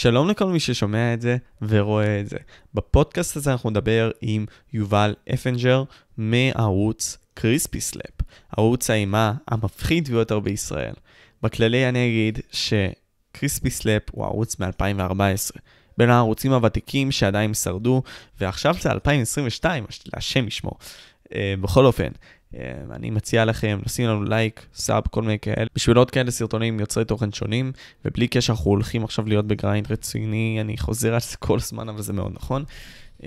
שלום לכל מי ששומע את זה ורואה את זה. בפודקאסט הזה אנחנו נדבר עם יובל אפנג'ר מערוץ CrispySlap, ערוץ האימה המפחיד ביותר בישראל. בכללי אני אגיד ש CrispySlap הוא ערוץ מ-2014. בין הערוצים הוותיקים שעדיין שרדו, ועכשיו זה 2022, השם ישמור. Uh, בכל אופן, אני מציע לכם לשים לנו לייק, sub, כל מיני כאלה. בשביל עוד כאלה סרטונים יוצרי תוכן שונים, ובלי קשר אנחנו הולכים עכשיו להיות ב grind רציני, אני חוזר על זה כל הזמן, אבל זה מאוד נכון. Uh,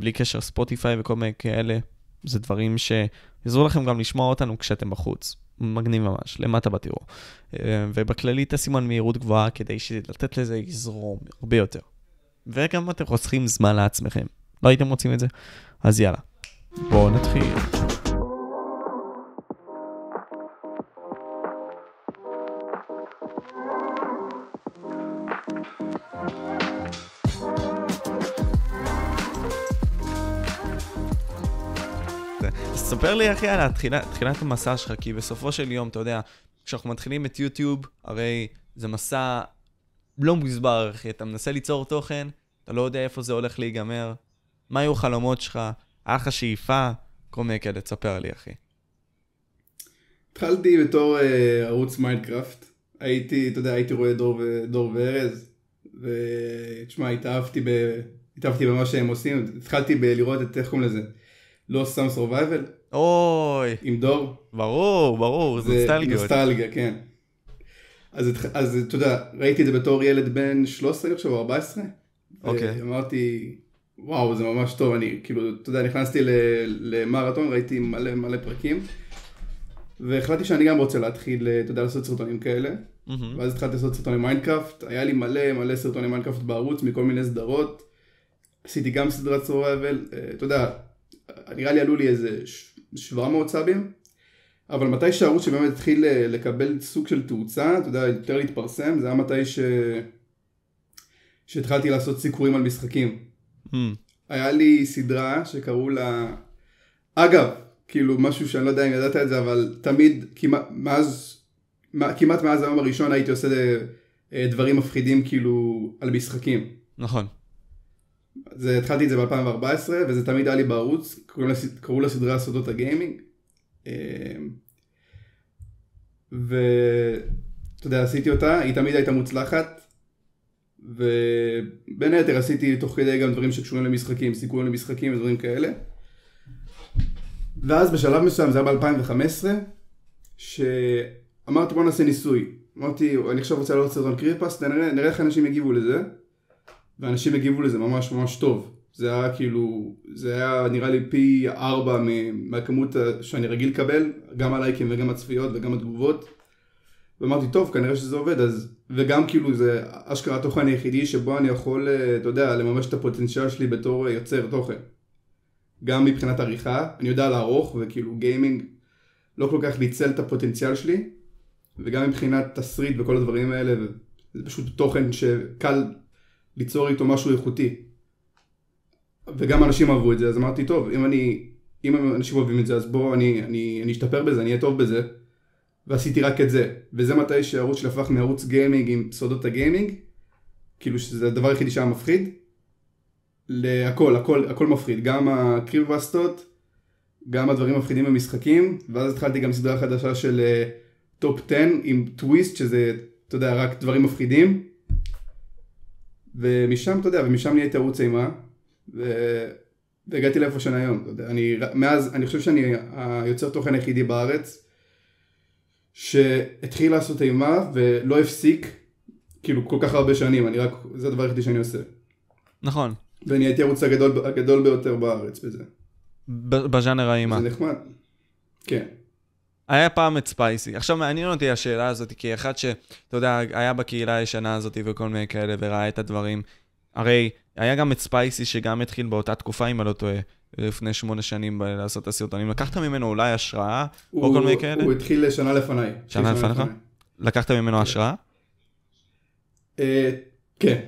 בלי קשר ספוטיפיי וכל מיני כאלה, זה דברים שיעזרו לכם גם לשמוע אותנו כשאתם בחוץ. מגניב ממש, למטה בתיאור. Uh, ובכללי תשימו על מהירות גבוהה כדי לתת לזה יזרום הרבה יותר. וגם אתם חוסכים זמן לעצמכם. לא הייתם רוצים את זה? אז יאללה, בואו נתחיל. ספר לי אחי על תחילת המסע שלך, כי בסופו של יום, אתה יודע, כשאנחנו מתחילים את יוטיוב, הרי זה מסע לא מוסבר, אחי. אתה מנסה ליצור תוכן, אתה לא יודע איפה זה הולך להיגמר. מה היו החלומות שלך? היה לך שאיפה? כל מיני כאלה, תספר לי, אחי. התחלתי בתור uh, ערוץ Minecraft. הייתי, אתה יודע, הייתי רואה דור. דור וארז, ותשמע, התאהבתי, ב... התאהבתי במה שהם עושים. התחלתי בלראות את, איך קוראים לזה? לא סתם סורווייבל. אוי. עם דור. ברור, ברור, זה נוסטלגיות. נוסטלגיה, כן. אז, אז אתה יודע, ראיתי את זה בתור ילד בן 13, אני חושב, או 14. אוקיי. אמרתי, וואו, זה ממש טוב, אני כאילו, אתה יודע, נכנסתי למרתון, ראיתי מלא מלא פרקים, והחלטתי שאני גם רוצה להתחיל, אתה יודע, לעשות סרטונים כאלה. Mm-hmm. ואז התחלתי לעשות סרטוני מיינקראפט, היה לי מלא מלא סרטוני מיינקראפט בערוץ מכל מיני סדרות. עשיתי גם סדרת סורייבל, אה, אתה יודע, נראה לי עלו לי איזה 700 סאבים. אבל מתי שהערוץ שבאמת התחיל אה, לקבל סוג של תאוצה, אתה יודע, יותר להתפרסם, זה היה מתי ש... שהתחלתי לעשות סיקורים על משחקים. Mm. היה לי סדרה שקראו לה... אגב, כאילו משהו שאני לא יודע אם ידעת את זה, אבל תמיד, כמעט מאז, כמעט מאז היום הראשון הייתי עושה אה, דברים מפחידים כאילו על משחקים. נכון. זה, התחלתי את זה ב-2014, וזה תמיד היה לי בערוץ, קראו לסדרה סודות הגיימינג. אה, ואתה יודע, עשיתי אותה, היא תמיד הייתה מוצלחת, ובין היתר עשיתי תוך כדי גם דברים שקשורים למשחקים, סיכויים למשחקים ודברים כאלה. ואז בשלב מסוים, זה היה ב-2015, שאמרתי בוא נעשה ניסוי. אמרתי, אני עכשיו רוצה לעלות סרטון קריפס, נראה איך אנשים יגיבו לזה. ואנשים הגיבו לזה ממש ממש טוב. זה היה כאילו, זה היה נראה לי פי ארבע מהכמות שאני רגיל לקבל, גם הלייקים וגם הצפיות וגם התגובות. ואמרתי, טוב, כנראה שזה עובד, אז... וגם כאילו זה אשכרה התוכן היחידי שבו אני יכול, אה, אתה יודע, לממש את הפוטנציאל שלי בתור אה, יוצר תוכן. גם מבחינת עריכה, אני יודע לערוך, וכאילו גיימינג לא כל כך ניצל את הפוטנציאל שלי, וגם מבחינת תסריט וכל הדברים האלה, זה פשוט תוכן שקל ליצור איתו משהו איכותי. וגם אנשים אהבו את זה, אז אמרתי, טוב, אם אני, אם אנשים אוהבים את זה, אז בואו אני, אני, אני אשתפר בזה, אני אהיה טוב בזה. ועשיתי רק את זה. וזה מתי שהערוץ שלי הפך מערוץ גיימינג עם סודות הגיימינג, כאילו שזה הדבר היחידי שהיה מפחיד, להכל, הכל, הכל מפחיד, גם הקריפיפסטות, גם הדברים מפחידים במשחקים, ואז התחלתי גם סדרה חדשה של טופ uh, 10 עם טוויסט, שזה, אתה יודע, רק דברים מפחידים. ומשם, אתה יודע, ומשם נהייתי ערוץ אימה, ו... והגעתי לאיפה שאני היום, אתה יודע, אני, מאז, אני חושב שאני היוצר תוכן היחידי בארץ, שהתחיל לעשות אימה ולא הפסיק, כאילו כל כך הרבה שנים, אני רק, זה הדבר היחידי שאני עושה. נכון. ואני הייתי הערוץ הגדול, הגדול ביותר בארץ בזה. בז'אנר האימה. זה נחמד. כן. היה פעם את ספייסי. עכשיו מעניין אותי השאלה הזאת, כי אחד שאתה יודע, היה בקהילה הישנה הזאת וכל מיני כאלה וראה את הדברים. הרי היה גם את ספייסי שגם התחיל באותה תקופה, אם אני לא טועה, לפני שמונה שנים לעשות את הסרטונים. לקחת ממנו אולי השראה, הוא, או כל מיני כאלה? הוא התחיל שנה לפניי. שנה לפניך? לקחת ממנו כן. השראה? אה, כן.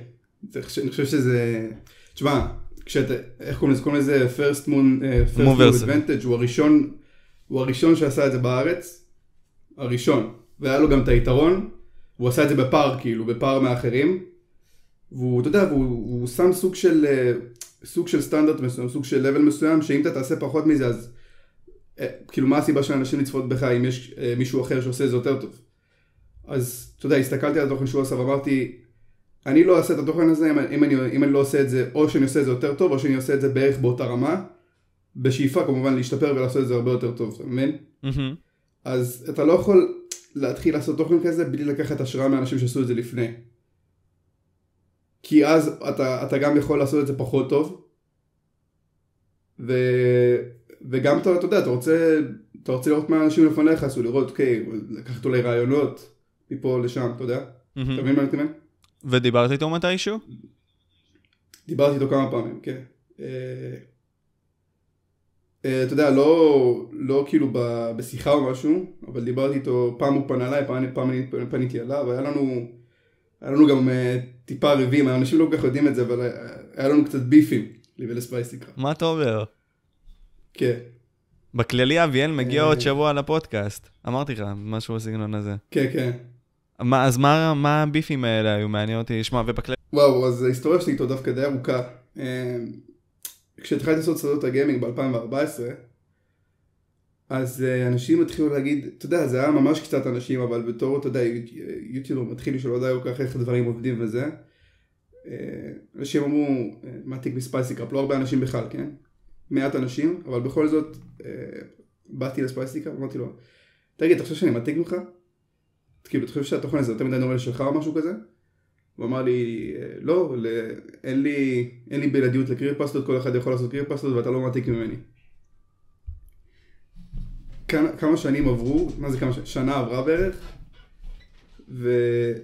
אני חושב שזה... תשמע, כשאתה, איך קוראים לזה? קוראים לזה first moon, אה, first moon advantage, הוא הראשון, הוא הראשון שעשה את זה בארץ, הראשון, והיה לו גם את היתרון, הוא עשה את זה בפער כאילו, בפער מאחרים, והוא, אתה יודע, והוא, הוא שם סוג של, אה, סוג של סטנדרט מסוים, סוג של level מסוים, שאם אתה תעשה פחות מזה, אז אה, כאילו מה הסיבה של אנשים לצפות בך אם יש אה, מישהו אחר שעושה את זה יותר טוב. אז אתה יודע, הסתכלתי על התוכן שהוא עשה ואמרתי, אני לא אעשה את התוכן הזה אם, אם, אני, אם אני לא עושה את זה, או שאני עושה את זה יותר טוב, או שאני עושה את זה בערך באותה רמה. בשאיפה כמובן להשתפר ולעשות את זה הרבה יותר טוב, אתה מבין? מהמם. אז אתה לא יכול להתחיל לעשות תוכן כזה בלי לקחת השראה מאנשים שעשו את זה לפני. כי אז אתה, אתה גם יכול לעשות את זה פחות טוב. ו, וגם אתה, אתה יודע, אתה רוצה, אתה רוצה לראות מה אנשים לפניך עשו, לראות, אוקיי, לקחת אולי רעיונות מפה לשם, אתה יודע? מהמם. אתה מבין מה אני מתכוון? ודיברת איתו מתישהו? דיברתי איתו כמה פעמים, כן. אה, אה, אתה יודע, לא, לא כאילו ב- בשיחה או משהו, אבל דיברתי איתו, פעם הוא פנה אליי, פעם, פעם אני פניתי אליו, היה לנו, היה לנו גם אה, טיפה ריבים, אנשים לא כל כך יודעים את זה, אבל היה- היה לנו קצת ביפים, לי ולספייסיקה. מה אתה אומר? כן, בכללי אביאל מגיע אה. עוד שבוע לפודקאסט. אמרתי לך, משהו בסגנון הזה. כן, כן. מה, אז מה, מה הביפים האלה היו? מעניין אותי לשמוע, ובכללי... וואו, אז ההיסטוריה שלי איתו דווקא די ארוכה. אה, כשהתחלתי לעשות סודות הגיימינג ב-2014, אז אה, אנשים התחילו להגיד, אתה יודע, זה היה ממש קצת אנשים, אבל בתור, אתה יודע, יוטיובר מתחיל שלא יודע כל כך איך הדברים עובדים וזה. אה, אנשים אמרו, אה, מה תיק מספייסי קראפ? לא הרבה אנשים בכלל, כן? מעט אנשים, אבל בכל זאת, אה, באתי לספייסי קראפ, אמרתי לו, תגיד, אתה חושב שאני מעתיק ממך? כאילו, אתה חושב שהתוכן הזה יותר מדי נורא לשלך או משהו כזה? הוא אמר לי, לא, ל... אין לי, אין לי בלעדיות לקריפסטות, כל אחד יכול לעשות קריפסטות ואתה לא מעתיק ממני. כמה, שנים עברו, מה זה כמה שנים? שנה עברה בערך, ואני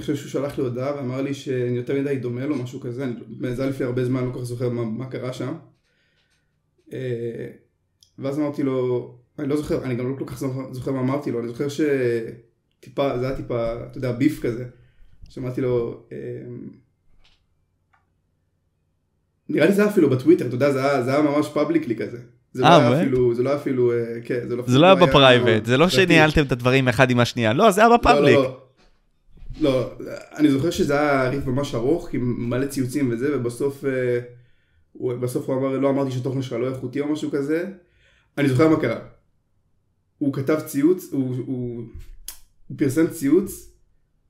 חושב שהוא שלח לי הודעה ואמר לי שאני יותר מדי דומה לו, משהו כזה, אני... זה לפני הרבה זמן, לא כל כך זוכר מה, מה קרה שם. אה, ואז אמרתי לו, אני לא זוכר, אני גם לא כל כך זוכר מה אמרתי לו, אני זוכר שטיפה, זה היה טיפה, אתה יודע, ביף כזה. שמעתי לו, אמ, נראה לי זה היה אפילו בטוויטר, אתה יודע, זה היה, ממש publicly כזה. זה לא היה? אפילו, זה לא היה אפילו, כן, זה לא, זה לא היה ב private, זה לא. שניהלתם את הדברים אחד עם השנייה, לא, זה היה ב public. לא, לא, לא, לא, אני זוכר שזה היה ריף ממש ארוך, עם מלא ציוצים וזה, ובסוף, אה, הוא, בסוף הוא אמר, לא אמרתי שהתוכן שלך לא איכותי או משהו כזה. אני זוכר מה קרה. הוא כתב ציוץ, הוא, הוא, הוא פרסם ציוץ,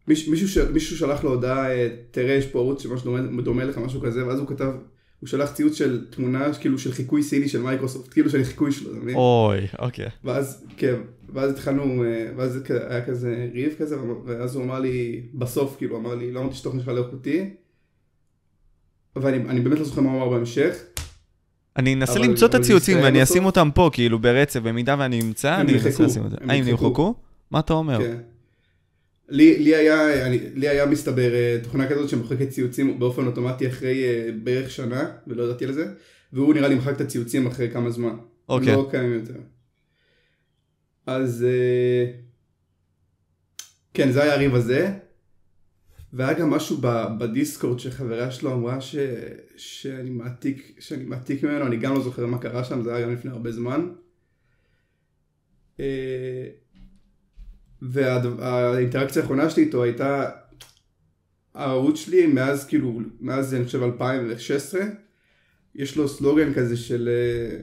מיש, מישהו, ש, מישהו שלח לו הודעה, אה, תראה יש פה ערוץ שמשהו דומה, דומה לך, משהו כזה, ואז הוא כתב, הוא שלח ציוץ של תמונה, כאילו של חיקוי סיני של מייקרוסופט, כאילו שאני חיקוי שלו, אתה מבין? אוי, אוקיי. ואז, כן, ואז התחלנו, אה, ואז זה היה כזה ריב כזה, ואז הוא אמר לי, בסוף, כאילו, אמר לי, לא אמרתי שתוכן שלך לא איכותי, ואני אני באמת לא זוכר מה הוא אמר בהמשך. אני אנסה למצוא את זה הציוצים ואני. אשים אותם פה, כאילו ברצף, במידה ואני אמצא, אני אנסה לשים אותם. הם אה, הם. נמחקו? מה אתה אומר? כן. לי, לי, היה, אני, לי היה מסתבר אה, תוכנה כזאת שמוחקת ציוצים באופן אוטומטי אחרי אה, בערך שנה, ולא ידעתי על זה, והוא נראה לי מחק את הציוצים אחרי כמה זמן. אוקיי. לא קיימים יותר. אז אה, כן, זה היה הריב הזה. והיה גם משהו בדיסקורד שחברה שלו אמרה ש, שאני מעתיק, שאני מעתיק ממנו, אני גם לא זוכר מה קרה שם, זה היה גם לפני הרבה זמן. אה, והאינטראקציה האחרונה שלי איתו הייתה, הערוץ שלי מאז כאילו, מאז אני חושב 2016, יש לו סלוגן כזה של אה,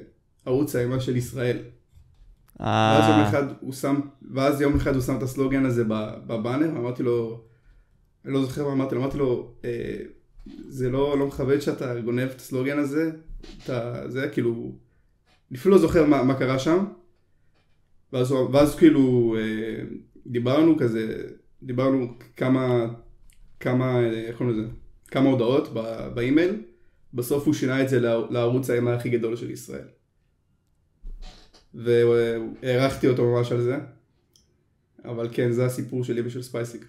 ערוץ האימה של ישראל. ואז יום אה, אחד הוא שם, ואז יום אחד הוא שם את הסלוגן הזה בבאנר, אמרתי לו, אני לא זוכר מה אמרתי לו, אמרתי לו, אה, זה לא, לא מכבד שאתה גונב את הסלוגן הזה, אתה, זה כאילו, אני אפילו לא זוכר מה, מה קרה שם, ואז, ואז כאילו אה, דיברנו כזה, דיברנו כמה, כמה, איך קוראים לזה, כמה הודעות ב- באימייל, בסוף הוא שינה את זה לער- לערוץ האימה הכי גדול של ישראל. והערכתי אותו ממש על זה. אבל כן, זה הסיפור שלי ושל ספייסיק.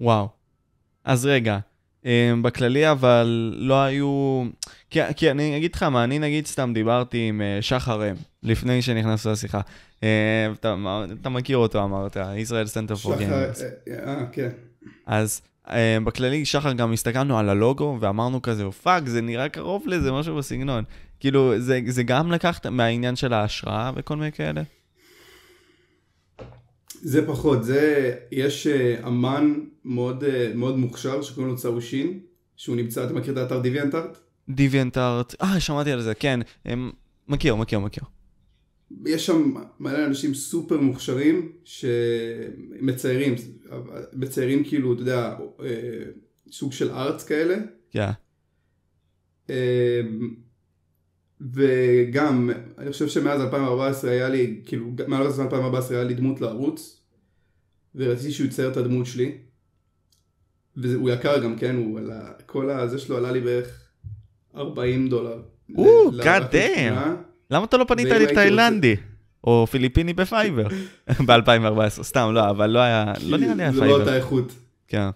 וואו. אז רגע, בכללי אבל לא היו... כי, כי אני אגיד לך מה, אני נגיד סתם דיברתי עם אה, שחר אם, לפני שנכנסנו לשיחה. אה, אתה, אתה מכיר אותו אמרת, ישראל סנטר פור שחר, גיימרס. אה, אה, כן. אז אה, בכללי, שחר, גם הסתכלנו על הלוגו ואמרנו כזה, fuck, זה נראה קרוב לזה, משהו בסגנון. כאילו, זה, זה גם לקחת מהעניין של ההשראה וכל מיני כאלה? זה פחות, זה, יש אה, אמן מאוד, אה, מאוד מוכשר שקוראים לו צאושין, שהוא נמצא, אתה מכיר את האתר DeviantArt? דיוויאנטארט, אה, שמעתי על זה, כן. הם... מכיר, מכיר, מכיר. יש שם מלא אנשים סופר מוכשרים שמציירים, מציירים כאילו, אתה יודע, אה, סוג של ארץ כאלה. כן. אה, וגם, אני חושב שמאז 2014 היה לי, כאילו, מאז 2014 היה לי דמות לערוץ, ורציתי שהוא יצייר את הדמות שלי. והוא יקר גם, כן, הוא עלה, כל הזה שלו עלה לי בערך 40 דולר. או, רק damn. לתמונה. למה אתה לא פנית לי תאילנדי? או פיליפיני ב Fiverr ב-2014, סתם, לא, אבל לא היה, לא נראה לי היה זה לא Fiverr. אותה איכות. כן.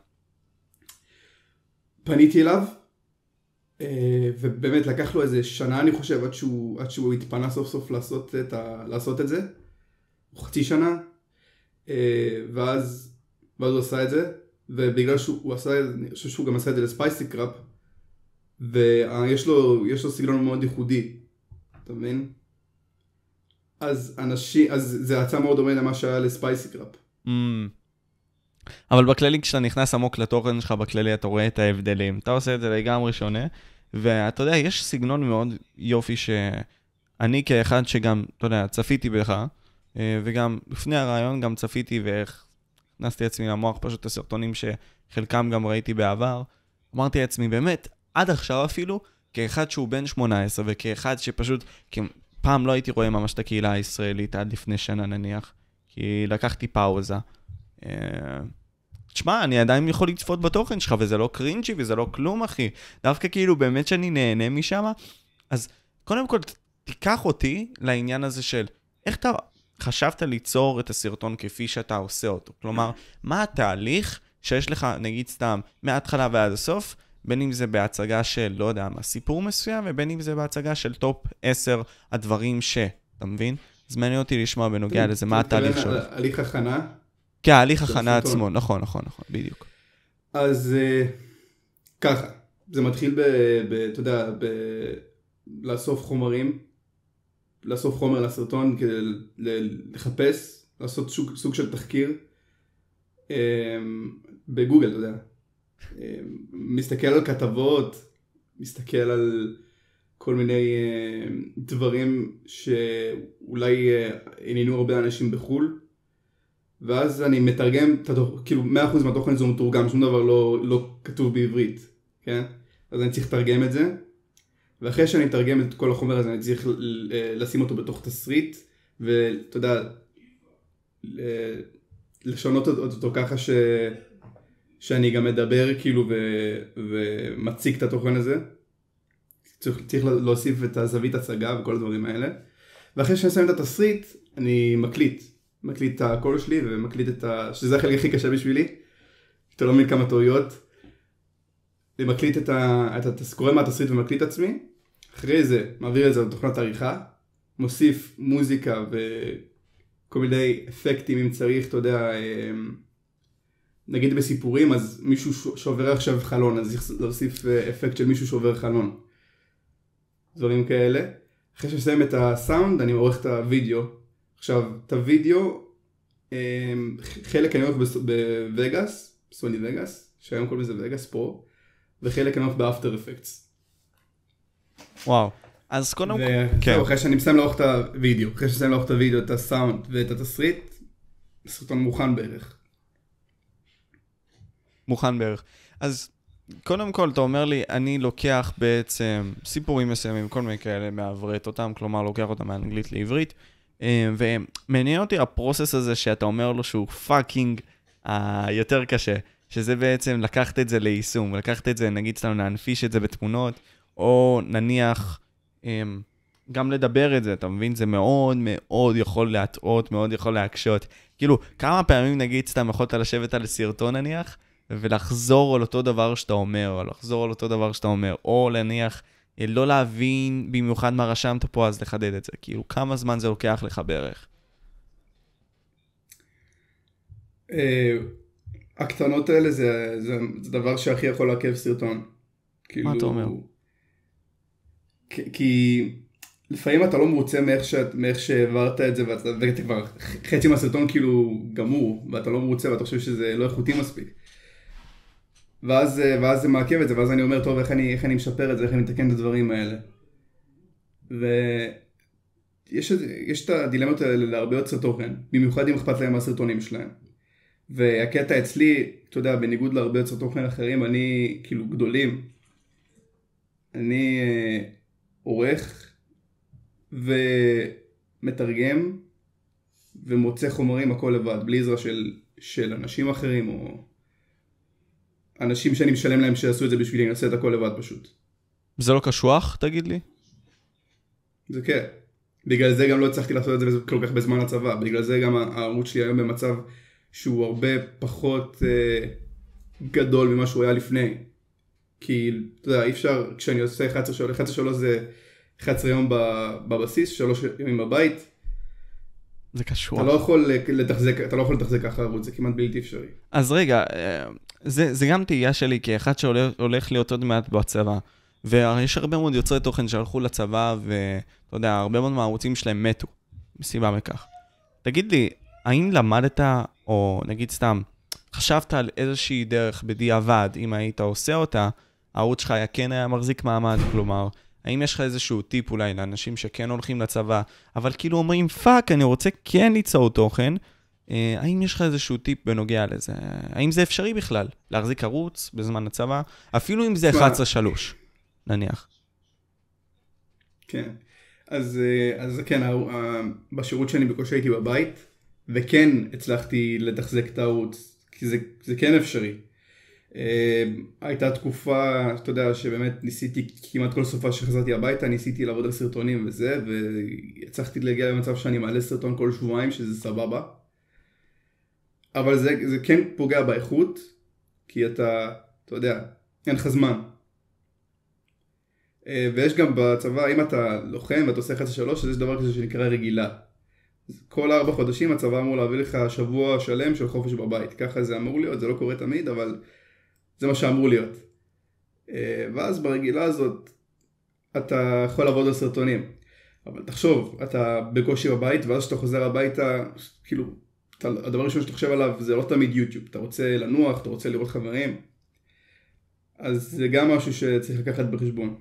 פניתי אליו, אה, ובאמת לקח לו איזה שנה אני חושב עד שהוא, עד שהוא התפנה סוף סוף לעשות את, ה, לעשות את זה, או חצי שנה, אה, ואז, ואז הוא עשה את זה, ובגלל שהוא הוא עשה אני חושב שהוא גם עשה את זה לספייסי קראפ, ויש לו, לו סגנון מאוד ייחודי, אתה מבין? אז אנשים, אז זה יצא מאוד דומה למה שהיה לספייסי קראפ. Mm. אבל בכללי, כשאתה נכנס עמוק לתוכן שלך, בכללי אתה רואה את ההבדלים. אתה עושה את זה לגמרי שונה, ואתה יודע, יש סגנון מאוד יופי שאני כאחד שגם, אתה יודע, צפיתי בך, אה, וגם לפני הרעיון גם צפיתי והכנסתי עצמי למוח פשוט הסרטונים שחלקם גם ראיתי בעבר. אמרתי לעצמי, באמת, עד עכשיו אפילו, כאחד שהוא בן 18 וכאחד שפשוט, פעם לא הייתי רואה ממש את הקהילה הישראלית עד לפני שנה נניח, כי לקחתי פאוזה. אה, תשמע, אני עדיין יכול לצפות בתוכן שלך, וזה לא קרינג'י וזה לא כלום, אחי. דווקא כאילו, באמת שאני נהנה משם. אז קודם כל, תיקח אותי לעניין הזה של איך אתה חשבת ליצור את הסרטון כפי שאתה עושה אותו. כלומר, מה התהליך שיש לך, נגיד סתם, מההתחלה ועד הסוף, בין אם זה בהצגה של, לא יודע מה, סיפור מסוים, ובין אם זה בהצגה של טופ 10 הדברים ש... אתה מבין? אז מעניין אותי לשמוע בנוגע לזה, מה התהליך שלך. הליך הכנה. כן, ההליך של הכנה. עצמו, נכון, נכון, נכון, בדיוק. אז אה, ככה, זה מתחיל ב... אתה יודע, ב... לאסוף חומרים, לאסוף חומר לסרטון כדי לחפש, לעשות סוג, סוג של תחקיר אה, בגוגל, אתה יודע. אה, מסתכל על כתבות, מסתכל על כל מיני אה, דברים שאולי אה, עניינו הרבה אנשים בחו"ל. ואז אני מתרגם, התוכ- כאילו 100% מהתוכן הוא מתורגם, שום דבר לא, לא כתוב בעברית, כן? אז אני צריך לתרגם את זה, ואחרי שאני מתרגם את כל החומר הזה אני צריך ל- לשים אותו בתוך תסריט, ואתה יודע, לשנות אותו ככה ש... שאני גם מדבר כאילו ו... ומציג את התוכן הזה. צריך, צריך להוסיף את הזווית הצגה וכל הדברים האלה. ואחרי שאני שם את התסריט, אני מקליט. מקליט את הקול שלי ומקליט את ה... שזה החלק הכי קשה בשבילי. אתה לא מבין כמה טעויות. אני מקליט את ה... את התס... קורא מהתסריט ומקליט את עצמי. אחרי זה מעביר את זה לתוכנת עריכה. מוסיף מוזיקה וכל מיני אפקטים אם צריך, אתה יודע, אמ, נגיד בסיפורים אז מישהו ש- שעובר עכשיו חלון אז צריך להוסיף אה, אפקט של מישהו שעובר חלון. דברים כאלה. אחרי שנסיים את הסאונד אני עורך את הוידאו. עכשיו את הוידאו אמ, חלק אני עורך בס- בווגאס, סוני וגאס, שהיום קוראים לזה וגאס פרו, וחלק אני עורך באפטר אפקטס. וואו. אז קודם כל, כן. אחרי שאני מסיים לערוך את הוידאו, אחרי שאני מסיים לערוך את הוידאו, את הסאונד ואת התסריט, הסרטון מוכן בערך. מוכן בערך. אז קודם כל, אתה אומר לי, אני לוקח בעצם סיפורים מסוימים, כל מיני כאלה, מעברת אותם, כלומר, לוקח אותם מאנגלית לעברית, ומעניין אותי ה process הזה שאתה אומר לו שהוא fucking היותר קשה, שזה בעצם לקחת את זה ליישום, לקחת את זה, נגיד סתם להנפיש את זה בתמונות, או נניח... אמ, גם לדבר את זה, אתה מבין? זה מאוד מאוד יכול להטעות, מאוד יכול להקשות. כאילו, כמה פעמים נגיד סתם יכולת לשבת על סרטון נניח, ולחזור על אותו דבר שאתה אומר, או לחזור על אותו דבר שאתה אומר, או נניח אה, לא להבין במיוחד מה רשמת פה, אז לחדד את זה. כאילו, כמה זמן זה לוקח לך בערך? אה, הקטנות האלה זה, זה, זה דבר שהכי יכול לעכב סרטון. כאילו, אתה אומר? כי, כי לפעמים אתה לא מרוצה מאיך, שאת, מאיך שהעברת את זה ואתה, ואתה כבר חצי מהסרטון כאילו גמור ואתה לא מרוצה ואתה חושב שזה לא איכותי מספיק. ואז, ואז זה מעכב את זה ואז אני אומר טוב איך אני, איך אני משפר את זה איך אני מתקן את הדברים האלה. ויש יש את הדילמות האלה להרבה יוצרי תוכן במיוחד אם אכפת להם מהסרטונים שלהם. והקטע אצלי אתה יודע בניגוד להרבה יוצרי תוכן אחרים אני כאילו גדולים. אני אה, עורך ומתרגם ומוצא חומרים הכל לבד, בלי עזרה של, של אנשים אחרים או אנשים שאני משלם להם שיעשו את זה בשבילי, אני עושה את הכל לבד פשוט. זה לא קשוח, תגיד לי? זה כן. בגלל זה גם לא הצלחתי לעשות את זה כל כך בזמן הצבא, בגלל זה גם הערוץ שלי היום במצב שהוא הרבה פחות אה, גדול ממה שהוא היה לפני. כי, אתה יודע, אי אפשר, כשאני עושה 11 שעות, 11 שעות זה 11 יום בבסיס, 3 ימים בבית. זה קשור. אתה לא יכול לתחזק, אתה לא יכול לתחזק ככה ערוץ, זה כמעט בלתי אפשרי. אז רגע, אה, זה, זה גם תהייה שלי כאחד שהולך להיות עוד מעט בצבא. ויש הרבה מאוד יוצרי תוכן שהלכו לצבא, ואתה יודע, הרבה מאוד מהערוצים שלהם מתו, מסיבה מכך. תגיד לי, האם למדת, או נגיד סתם, חשבת על איזושהי דרך בדיעבד, אם היית עושה אותה, הערוץ שלך היה כן היה מחזיק מעמד, כלומר, האם יש לך איזשהו טיפ אולי לאנשים שכן הולכים לצבא, אבל כאילו אומרים, fuck, אני רוצה כן ליצור תוכן, האם יש לך איזשהו טיפ בנוגע לזה? האם זה אפשרי בכלל, להחזיק ערוץ בזמן הצבא, אפילו אם זה 11-3, נניח? כן, אז, אה, אז כן, בשירות שאני בקושי הייתי בבית, וכן הצלחתי לתחזק את הערוץ, כי זה, זה כן אפשרי. אה, הייתה תקופה, אתה יודע, שבאמת ניסיתי כמעט כל סופה שחזרתי הביתה, ניסיתי לעבוד על סרטונים וזה, והצלחתי להגיע למצב שאני מעלה סרטון כל שבועיים, שזה סבבה. אבל זה, זה כן פוגע באיכות, כי אתה, אתה יודע, אין לך זמן. אה, ויש גם בצבא, אם אתה לוחם ואתה עושה חצי שלוש, אז יש דבר כזה שנקרא רגילה. כל ארבע חודשים הצבא אמור להביא לך שבוע שלם של חופש בבית. ככה זה אמור להיות, זה לא קורה תמיד, אבל זה מה שאמור להיות. אה, ואז ברגילה הזאת אתה יכול לעבוד על סרטונים. אבל תחשוב, אתה בקושי בבית, ואז כשאתה חוזר הביתה, כאילו, הדבר הראשון שאתה חושב עליו זה לא תמיד יוטיוב. אתה רוצה לנוח, אתה רוצה לראות חברים. אז זה גם משהו שצריך לקחת בחשבון.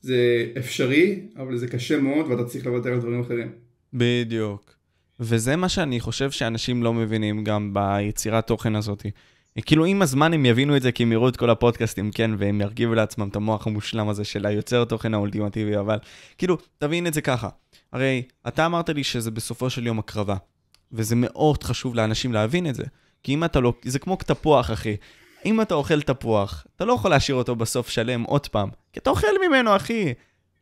זה אפשרי, אבל זה קשה מאוד, ואתה צריך לוותר על דברים אחרים. בדיוק. וזה מה שאני חושב שאנשים לא מבינים גם ביצירת תוכן הזאת. כאילו עם הזמן הם יבינו את זה כי הם יראו את כל הפודקאסטים, כן, והם ירכיבו לעצמם את המוח המושלם הזה של היוצר תוכן האולטימטיבי, אבל כאילו, תבין את זה ככה. הרי אתה אמרת לי שזה בסופו של יום הקרבה, וזה מאוד חשוב לאנשים להבין את זה. כי אם אתה לא, זה כמו תפוח, אחי. אם אתה אוכל תפוח, אתה לא יכול להשאיר אותו בסוף שלם עוד פעם, כי אתה אוכל ממנו, אחי.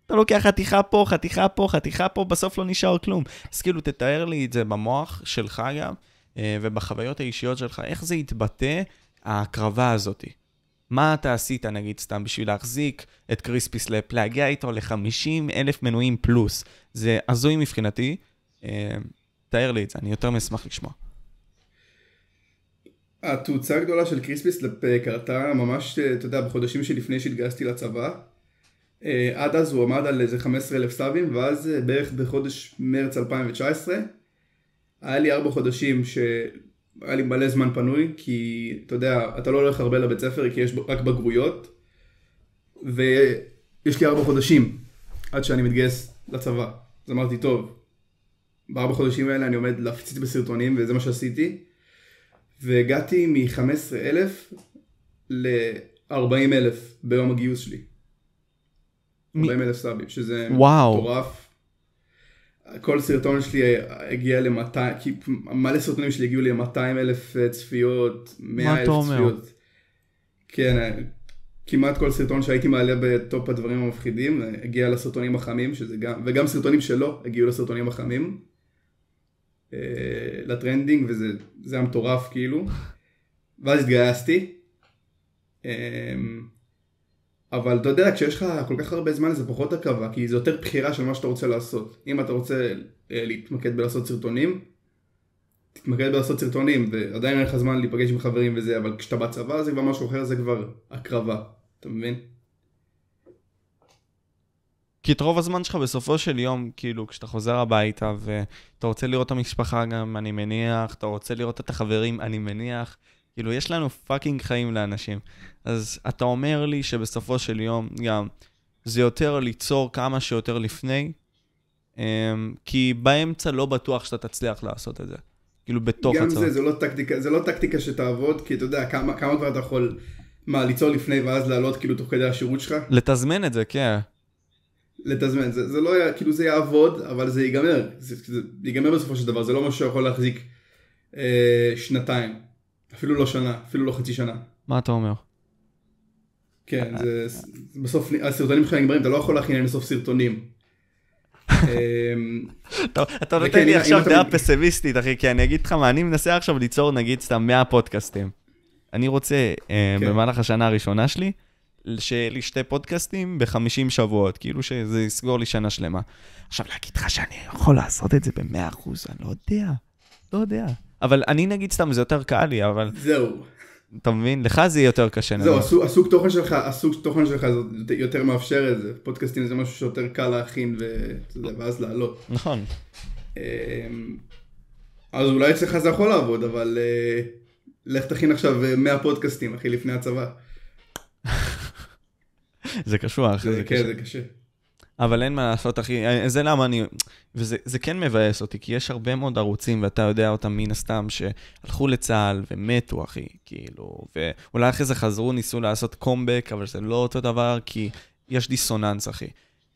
אתה לוקח חתיכה פה, חתיכה פה, חתיכה פה, בסוף לא נשאר כלום. אז כאילו, תתאר לי את זה במוח שלך גם, אה, ובחוויות האישיות שלך, איך זה התבטא, ההקרבה הזאת. מה אתה עשית, נגיד, סתם בשביל להחזיק את CrispySlap, להגיע איתו ל-50 אלף מנויים פלוס. זה הזוי מבחינתי. תאר לי את זה, אני יותר מאשמח לשמוע. התאוצה הגדולה של CrispySlap אה, קרתה ממש, אתה יודע, בחודשים שלפני שהתגייסתי לצבא. עד אז הוא עמד על איזה 15 אלף סאבים, ואז בערך בחודש מרץ 2019, היה לי ארבע חודשים שהיה לי מלא זמן פנוי, כי אתה יודע, אתה לא הולך הרבה לבית ספר כי יש רק בגרויות, ויש לי ארבע חודשים עד שאני מתגייס לצבא. אז אמרתי, טוב, בארבע חודשים האלה אני עומד להפציץ בסרטונים, וזה מה שעשיתי. והגעתי מ-15,000 ל-40,000 ביום הגיוס שלי. 40,000 סאבים, שזה מטורף. כל סרטון שלי הגיע ל-200, כי מלא סרטונים שלי הגיעו ל-200 אלף אה, צפיות, 100 אלף צפיות. כן, אה, כמעט כל סרטון שהייתי מעלה בטופ הדברים המפחידים, אה, הגיע לסרטונים החמים, שזה גם, וגם סרטונים שלו הגיעו לסרטונים החמים, לטרנדינג, וזה היה מטורף כאילו. ואז התגייסתי. אבל אתה יודע, כשיש לך כל כך הרבה זמן זה פחות הקרבה, כי זה יותר בחירה של מה שאתה רוצה לעשות. אם אתה רוצה אה, להתמקד בלעשות סרטונים, תתמקד בלעשות סרטונים, ועדיין אין לך זמן להיפגש עם חברים וזה, אבל כשאתה בצבא זה כבר משהו אחר, זה כבר הקרבה, אתה מבין? כי את רוב הזמן שלך בסופו של יום, כאילו, כשאתה חוזר הביתה ואתה רוצה לראות את המשפחה גם, אני מניח, אתה רוצה לראות את החברים, אני מניח, כאילו, יש לנו פאקינג חיים לאנשים. אז אתה אומר לי שבסופו של יום, גם, זה יותר ליצור כמה שיותר לפני, אמ, כי באמצע לא בטוח שאתה תצליח לעשות את זה. כאילו, בתוך גם הצבא. זה, זה לא טקטיקה, זה לא טקטיקה שתעבוד, כי אתה יודע, כמה, כמה כבר אתה יכול, מה, ליצור לפני ואז לעלות כאילו תוך כדי השירות שלך? לתזמן את זה, כן. לתזמן, זה, זה לא, יע- כאילו זה יעבוד, אבל זה ייגמר, זה, זה ייגמר בסופו של דבר, זה לא משהו שיכול להחזיק אה, שנתיים, אפילו לא שנה, אפילו לא חצי שנה. מה אתה אומר? כן, זה, בסוף הסרטונים שלך נגמרים, אתה לא יכול להכין לסוף סרטונים. אמ, אתה, נותן לי עכשיו דעה פסימיסטית, אחי, כי אני אגיד לך מה, אני מנסה עכשיו ליצור, נגיד, סתם 100 פודקאסטים. אני רוצה, אה, כן. במהלך השנה הראשונה שלי, שיהיה לי שתי פודקאסטים ב-50 שבועות, כאילו שזה יסגור לי שנה שלמה. עכשיו, להגיד לך שאני יכול לעשות את זה ב-100%, אני לא יודע, לא יודע. אבל אני נגיד סתם, זה יותר קל לי, אבל זהו, אתה מבין? לך זה יהיה יותר קשה. זהו. הסוג, הסוג תוכן שלך, הסוג תוכן שלך זה יותר מאפשר את זה, פודקאסטים זה משהו שיותר קל להכין יודע, ואז לעלות. נכון. אמ, אז אולי אצלך זה יכול לעבוד, אבל אה, לך תכין עכשיו אה, 100 פודקאסטים, אחי, לפני הצבא. זה קשור, אחי, זה, זה כן, קשה. זה קשה. אבל אין מה לעשות, אחי, אה, זה למה אני... וזה זה כן מבאס אותי, כי יש הרבה מאוד ערוצים, ואתה יודע אותם מן הסתם, שהלכו לצה"ל ומתו, אחי, כאילו, ואולי אחרי זה חזרו, ניסו לעשות קומבק, אבל זה לא אותו דבר, כי יש דיסוננס, אחי.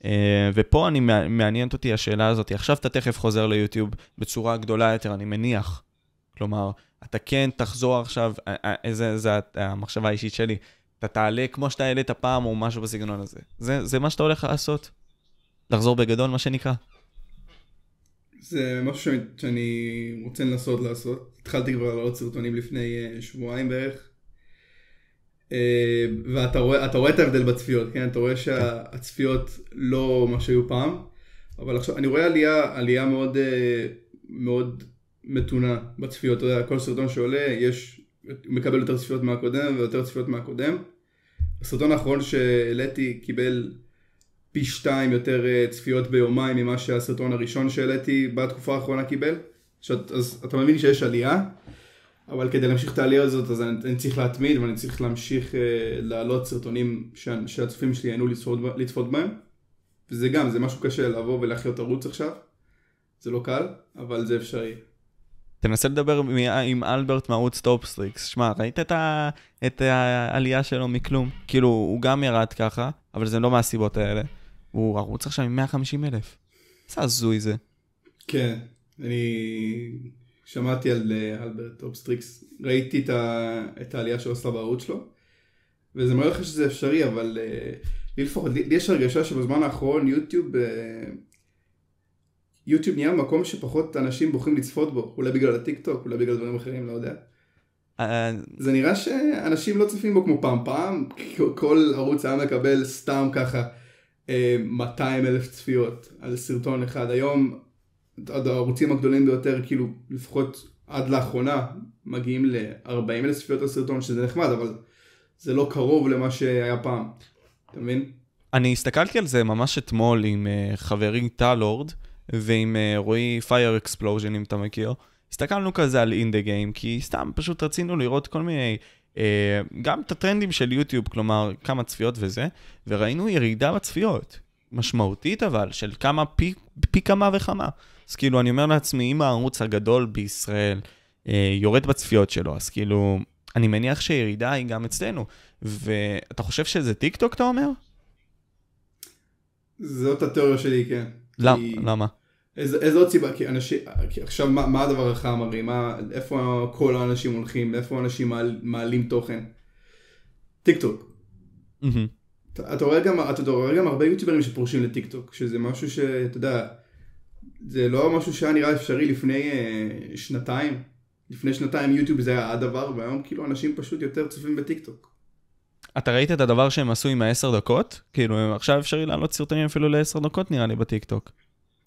אה, ופה אני, מע- מעניינת אותי השאלה הזאת, עכשיו אתה תכף חוזר ליוטיוב בצורה גדולה יותר, אני מניח. כלומר, אתה כן תחזור עכשיו, אה, אה, איזה, זה המחשבה האישית שלי, אתה תעלה כמו שאתה העלית פעם, או משהו בסגנון הזה. זה, זה מה שאתה הולך לעשות? לחזור בגדול, מה שנקרא. זה משהו שאני, רוצה לנסות לעשות. התחלתי כבר לעלות סרטונים לפני אה, שבועיים בערך. אה, ואתה רואה, רואה את ההבדל בצפיות, כן? אתה רואה שהצפיות לא מה שהיו פעם, אבל עכשיו אני רואה עלייה, עלייה מאוד, אה, מאוד מתונה בצפיות. אתה יודע, כל סרטון שעולה, יש, מקבל יותר צפיות מהקודם ויותר צפיות מהקודם. הסרטון האחרון שהעליתי קיבל פי שתיים יותר אה, צפיות ביומיים ממה שהסרטון הראשון שהעליתי בתקופה האחרונה קיבל. שאת, אז אתה מבין שיש עלייה, אבל כדי להמשיך את העלייה הזאת אז אני, אני צריך להתמיד ואני צריך להמשיך אה, להעלות סרטונים שה, שהצופים שלי ייהנו לצפות, לצפות בהם. וזה גם, זה משהו קשה לבוא ולהחיות ערוץ עכשיו. זה לא קל, אבל זה אפשרי. תנסה לדבר מ- עם אלברט מערוץ טופסטריקס. שמע, ראית את, ה... את העלייה שלו מכלום? כאילו, הוא גם ירד ככה, אבל זה לא מהסיבות האלה. הוא ערוץ עכשיו עם 150 אלף. איזה הזוי זה. כן, אני שמעתי על אה, אלברט אובסטריקס, ראיתי את, ה... את העלייה שהוא עשה בערוץ שלו, וזה מראה לך שזה אפשרי, אבל אה, לי לפחות, לי יש הרגשה שבזמן האחרון יוטיוב, אה, יוטיוב נהיה מקום שפחות אנשים בוחרים לצפות בו, אולי בגלל הטיק טוק, אולי בגלל דברים אחרים, לא יודע. אה, זה נראה שאנשים לא צופים בו כמו פעם, פעם כל ערוץ היה מקבל סתם ככה אה, 200 אלף צפיות על סרטון אחד, היום הערוצים הגדולים ביותר כאילו לפחות עד לאחרונה מגיעים ל-40 אלף צפיות על סרטון שזה נחמד אבל זה לא קרוב למה שהיה פעם, אתה מבין? אני הסתכלתי על זה ממש אתמול עם uh, חברי טלורד ועם uh, רועי פייר אקספלוז'ן, אם אתה מכיר. הסתכלנו כזה על אינדה גיים, כי סתם פשוט רצינו לראות כל מיני, uh, גם את הטרנדים של יוטיוב, כלומר כמה צפיות וזה, וראינו ירידה בצפיות. משמעותית אבל, של כמה, פי, פי כמה וכמה. אז כאילו, אני אומר לעצמי, אם הערוץ הגדול בישראל uh, יורד בצפיות שלו, אז כאילו, אני מניח שהירידה היא גם אצלנו. ואתה חושב שזה טיק טוק, אתה אומר? זאת התיאוריה שלי, כן. למ- כי- למה? איזה, איזה עוד סיבה? כי אנשים, כי עכשיו מה, מה הדבר החם הרי? מה, איפה כל האנשים הולכים? איפה אנשים מעל, מעלים תוכן? טיק טוק. מהמם. אתה, אתה, רואה גם, אתה רואה גם הרבה יוטיוברים שפורשים לטיק טוק, שזה משהו שאתה יודע, זה לא משהו שהיה נראה אפשרי לפני אה, שנתיים. לפני שנתיים יוטיוב זה היה הדבר, והיום כאילו אנשים פשוט יותר צופים בטיק טוק. אתה ראית את הדבר שהם עשו עם העשר דקות? כאילו, עכשיו אפשרי לעלות סרטונים אפילו לעשר דקות נראה לי בטיקטוק.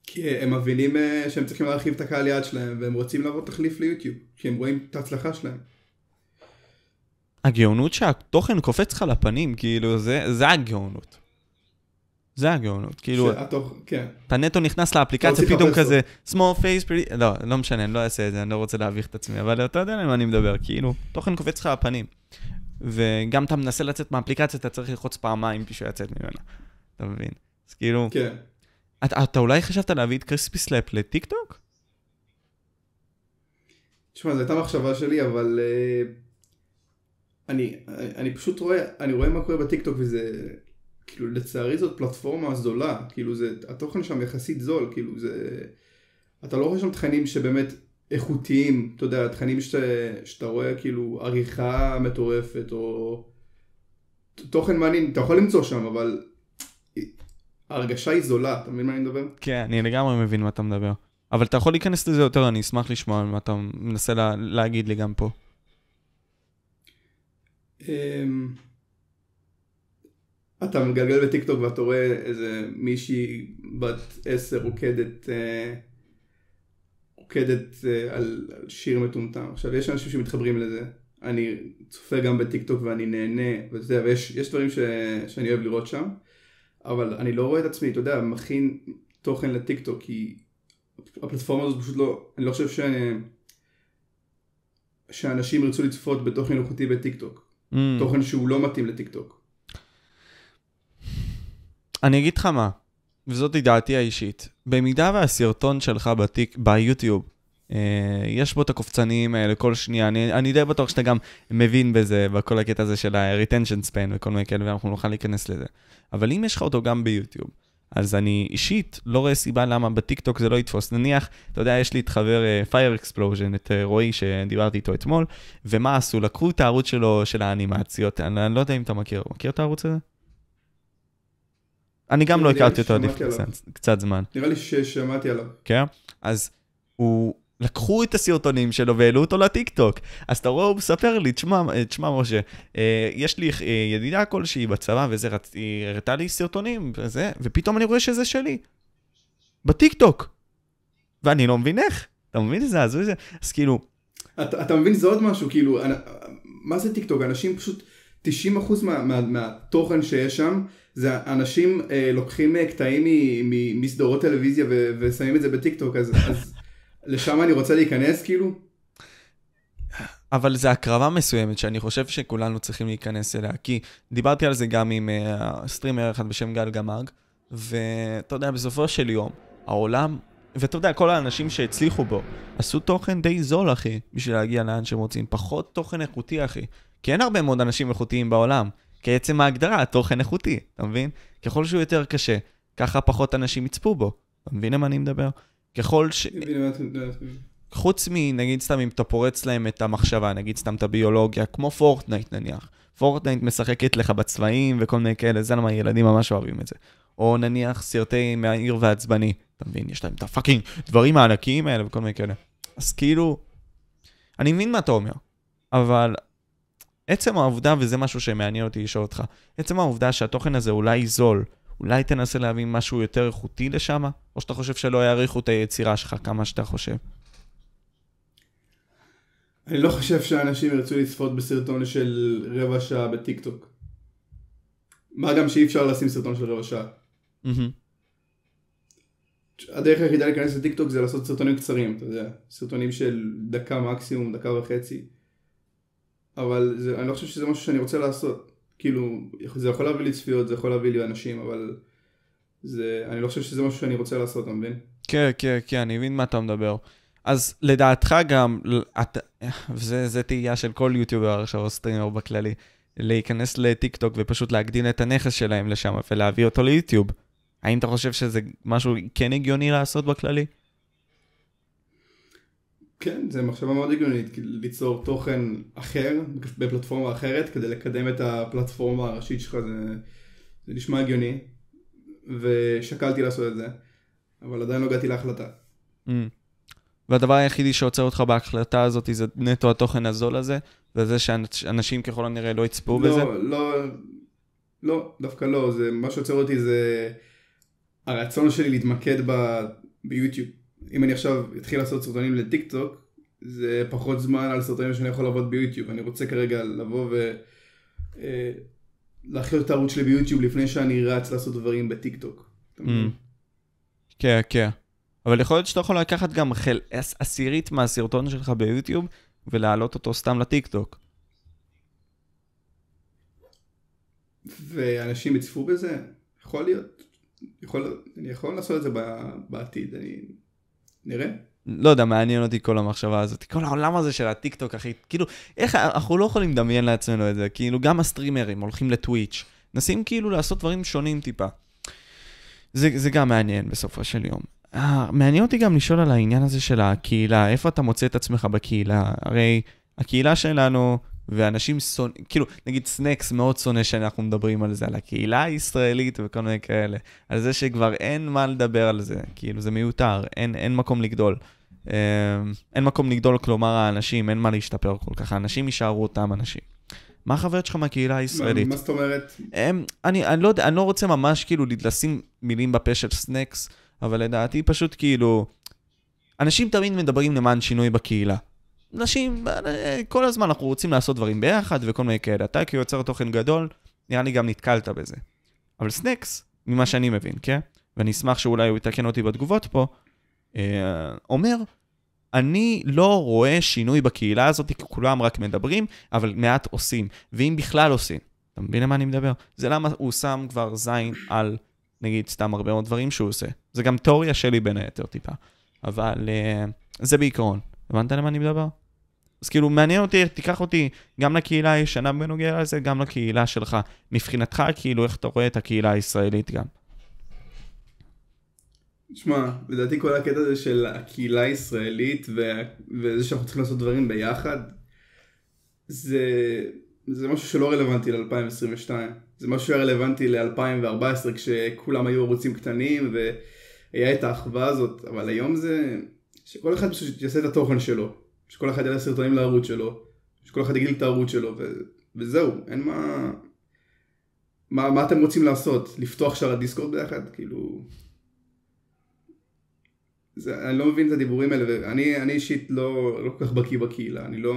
כי הם מבינים אה, שהם צריכים להרחיב את הקהל יעד שלהם, והם רוצים להוות תחליף ליוטיוב, כי הם רואים את ההצלחה שלהם. הגאונות שהתוכן קופץ לך לפנים, כאילו, זה, זה הגאונות. זה הגאונות, כאילו, שהתוך, כן. אתה נטו נכנס לאפליקציה, צריך פתאום כזה, small face, pretty- לא, לא משנה, אני לא אעשה את זה, אני לא רוצה להביך את עצמי, אבל אתה יודע על מה אני מדבר, כאילו, תוכן קופץ לך לפנים. וגם אתה מנסה לצאת מהאפליקציה, אתה צריך ללחוץ פעמיים בשביל לצאת ממנה, אתה מבין? אז כאילו, כן. אתה, אתה אולי חשבת להביא את קריספי סלאפ לטיק טוק? תשמע, זו הייתה מחשבה שלי, אבל אה, אני, אני פשוט רואה, אני רואה מה קורה בטיקטוק וזה, כאילו לצערי זאת פלטפורמה זולה, כאילו זה, התוכן שם יחסית זול, כאילו זה, אתה לא רואה שם תכנים שבאמת איכותיים, אתה יודע, תכנים שאתה, שאתה רואה כאילו עריכה מטורפת או תוכן מעניין, אתה יכול למצוא שם, אבל ההרגשה היא זולה, אתה מבין מה אני מדבר? כן, אני לגמרי מבין מה אתה מדבר. אבל אתה יכול להיכנס לזה יותר, אני אשמח לשמוע מה אתה מנסה לה, להגיד לי גם פה. אמ, אתה מגלגל בטיקטוק ואתה רואה איזה מישהי בת עשר רוקדת, אה, רוקדת אה, על, על שיר מטומטם. עכשיו יש אנשים שמתחברים לזה. אני צופה גם בטיקטוק ואני נהנה, ואתה יודע, ויש יש דברים ש, שאני אוהב לראות שם, אבל אני לא רואה את עצמי, אתה יודע, מכין תוכן לטיקטוק, כי הפלטפורמה הזאת פשוט לא, אני לא חושב ש... שאנשים ירצו לצפות בתוכן איכותי בטיקטוק. Mm. תוכן שהוא לא מתאים לטיקטוק. אני אגיד לך מה, וזאת דעתי האישית. במידה והסרטון שלך בטיק, ביוטיוב, אה, יש בו את הקופצניים האלה כל שנייה, אני, אני די בטוח שאתה גם מבין בזה, בכל הקטע הזה של ה-retention span וכל מיני כאלה, ואנחנו נוכל להיכנס לזה. אבל אם יש לך אותו גם ביוטיוב, אז אני אישית לא רואה סיבה למה בטיקטוק זה לא יתפוס. נניח, אתה יודע, יש לי את חבר uh, Fire Explosion, את uh, רועי שדיברתי איתו אתמול, ומה עשו? לקחו את הערוץ שלו, של האנימציות, אני, אני לא יודע אם אתה מכיר, מכיר את הערוץ הזה? אני גם לא הכרתי אותו עד ששמעתי לפני עליו. קצת- זמן, נראה לי ששמעתי עליו. כן? אז הוא... לקחו את הסרטונים שלו והעלו אותו לטיקטוק. אז אתה רואה, הוא מספר לי, תשמע, תשמע משה, אה, יש לי אה, ידידה כלשהי בצבא וזה, רצ- היא הראתה לי סרטונים וזה, ופתאום אני רואה שזה שלי. בטיקטוק. ואני לא מבין איך. אתה מבין איזה הזוי זה? אז כאילו, אתה, אתה מבין זה עוד משהו, כאילו, אנ- מה זה טיקטוק? אנשים פשוט, 90% מה, מה, מהתוכן שיש שם, זה אנשים אה, לוקחים אה, קטעים מסדרות טלוויזיה ו, ושמים את זה בטיקטוק, אז, אז לשם אני רוצה להיכנס, כאילו? אבל זה הקרבה מסוימת שאני חושב שכולנו צריכים להיכנס אליה, כי דיברתי על זה גם עם uh, סטרימר אחד בשם גל גמרג, ואתה יודע, בסופו של יום, העולם, ואתה יודע, כל האנשים שהצליחו בו, עשו תוכן די זול, אחי, בשביל להגיע לאן שהם רוצים. פחות תוכן איכותי, אחי. כי אין הרבה מאוד אנשים איכותיים בעולם. כי עצם ההגדרה, התוכן איכותי, אתה מבין? ככל שהוא יותר קשה, ככה פחות אנשים יצפו בו. אתה מבין למה אני מדבר? ככל ש... חוץ מנגיד סתם אם אתה פורץ להם את המחשבה, נגיד סתם את הביולוגיה, כמו פורטנייט נניח. פורטנייט משחקת לך בצבעים וכל מיני כאלה, זה למה ילדים ממש אוהבים את זה. או נניח סרטי מהעיר והעצבני, אתה מבין? יש להם את ה fucking דברים הענקיים האלה וכל מיני כאלה. אז כאילו, אני מבין מה אתה אומר, אבל עצם העובדה, וזה משהו שמעניין אותי לשאול אותך, עצם העובדה שהתוכן הזה אולי זול, אולי תנסה להביא משהו יותר איכותי לשם, או שאתה חושב שלא יעריכו את היצירה שלך כמה שאתה חושב? אני לא חושב שאנשים ירצו לצפות בסרטון של רבע שעה בטיקטוק. מה גם שאי אפשר לשים סרטון של רבע שעה. מהמם. הדרך היחידה להיכנס לטיקטוק זה לעשות סרטונים קצרים, אתה יודע, סרטונים של דקה מקסימום, דקה וחצי. אבל זה, אני לא חושב שזה משהו שאני רוצה לעשות. כאילו, זה יכול להביא לי צפיות, זה יכול להביא לי אנשים, אבל זה, אני לא חושב שזה משהו שאני רוצה לעשות, אתה מבין? כן, כן, כן, אני מבין מה אתה מדבר. אז לדעתך גם, את, וזה זה תהייה של כל יוטיובר עכשיו או סטרימר בכללי, להיכנס לטיקטוק ופשוט להגדיל את הנכס שלהם לשם ולהביא אותו ליוטיוב. האם אתה חושב שזה משהו כן הגיוני לעשות בכללי? כן, זה מחשבה מאוד הגיונית, ליצור תוכן אחר, בפלטפורמה אחרת, כדי לקדם את הפלטפורמה הראשית שלך, זה, זה נשמע הגיוני, ושקלתי לעשות את זה, אבל עדיין לא הגעתי להחלטה. Mm. והדבר היחידי שעוצר אותך בהחלטה הזאת זה נטו התוכן הזול הזה, וזה שאנשים ככל הנראה לא יצפו בזה? לא, לא, לא, דווקא לא, זה, מה שעוצר אותי זה הרצון שלי להתמקד ב, ביוטיוב. אם אני עכשיו אתחיל לעשות סרטונים לטיק טוק, זה פחות זמן על סרטונים שאני יכול לעבוד ביוטיוב. אני רוצה כרגע לבוא להחיות את הערוץ שלי ביוטיוב לפני שאני רץ לעשות דברים בטיק טוק. מבין? כן, כן. אבל יכול להיות שאתה יכול לקחת גם חל... עש- עשירית מהסרטון שלך ביוטיוב ולהעלות אותו סתם לטיקטוק. ואנשים יצפו בזה, יכול להיות, יכול, אני יכול לעשות את זה בעתיד, אני... נראה. לא יודע, מעניין אותי כל המחשבה הזאת. כל העולם הזה של הטיקטוק, אחי. כאילו, איך, אנחנו לא יכולים לדמיין לעצמנו את זה. כאילו, גם הסטרימרים הולכים לטוויץ'. מנסים כאילו לעשות דברים שונים טיפה. זה, זה גם מעניין בסופו של יום. אה, מעניין אותי גם לשאול על העניין הזה של הקהילה, איפה אתה מוצא את עצמך בקהילה? הרי הקהילה שלנו, ואנשים שונאים, כאילו, נגיד סנקס מאוד שונא שאנחנו מדברים על זה, על הקהילה הישראלית וכל מיני כאלה. על זה שכבר אין מה לדבר על זה, כאילו, זה מיותר, אין, אין מקום לגדול. אה, אין מקום לגדול, כלומר האנשים, אין מה להשתפר כל כך, האנשים יישארו אותם אנשים. מה החוויות שלך מהקהילה הישראלית? מה זאת אומרת? הם, אני, אני לא אני לא רוצה ממש כאילו לשים מילים בפה של סנקס, אבל לדעתי פשוט כאילו, אנשים תמיד מדברים למען שינוי בקהילה. אנשים, אה, כל הזמן אנחנו רוצים לעשות דברים ביחד וכל מיני כאלה. אתה כיוצר תוכן גדול, נראה לי גם נתקלת בזה. אבל סנקס, ממה שאני מבין, כן? ואני אשמח שאולי הוא יתקן אותי בתגובות פה, אה, אומר, אני לא רואה שינוי בקהילה הזאת, כי כולם רק מדברים, אבל מעט עושים. ואם בכלל עושים, אתה מבין למה אני מדבר? זה למה הוא שם כבר זין על, נגיד, סתם הרבה מאוד דברים שהוא עושה. זה גם תיאוריה שלי בין היתר טיפה. אבל uh, זה בעיקרון. הבנת למה אני מדבר? אז כאילו, מעניין אותי, תיקח אותי גם לקהילה הישנה בנוגע לזה, גם לקהילה שלך. מבחינתך, כאילו, איך אתה רואה את הקהילה הישראלית גם. תשמע, לדעתי כל הקטע הזה של הקהילה הישראלית ו- וזה שאנחנו צריכים לעשות דברים ביחד, זה, זה משהו שלא רלוונטי ל-2022. זה משהו שהיה רלוונטי ל-2014 כשכולם היו ערוצים קטנים והיה את האחווה הזאת, אבל היום זה שכל אחד פשוט יעשה את התוכן שלו, שכל אחד יעשה סרטונים לערוץ שלו, שכל אחד יגיד את הערוץ שלו ו- וזהו, אין מה... מה, מה אתם רוצים לעשות? לפתוח שער הדיסקורד ביחד? כאילו... זה, אני לא מבין את הדיבורים האלה, ואני אני אישית לא, לא כל כך בקיא בקהילה, אני לא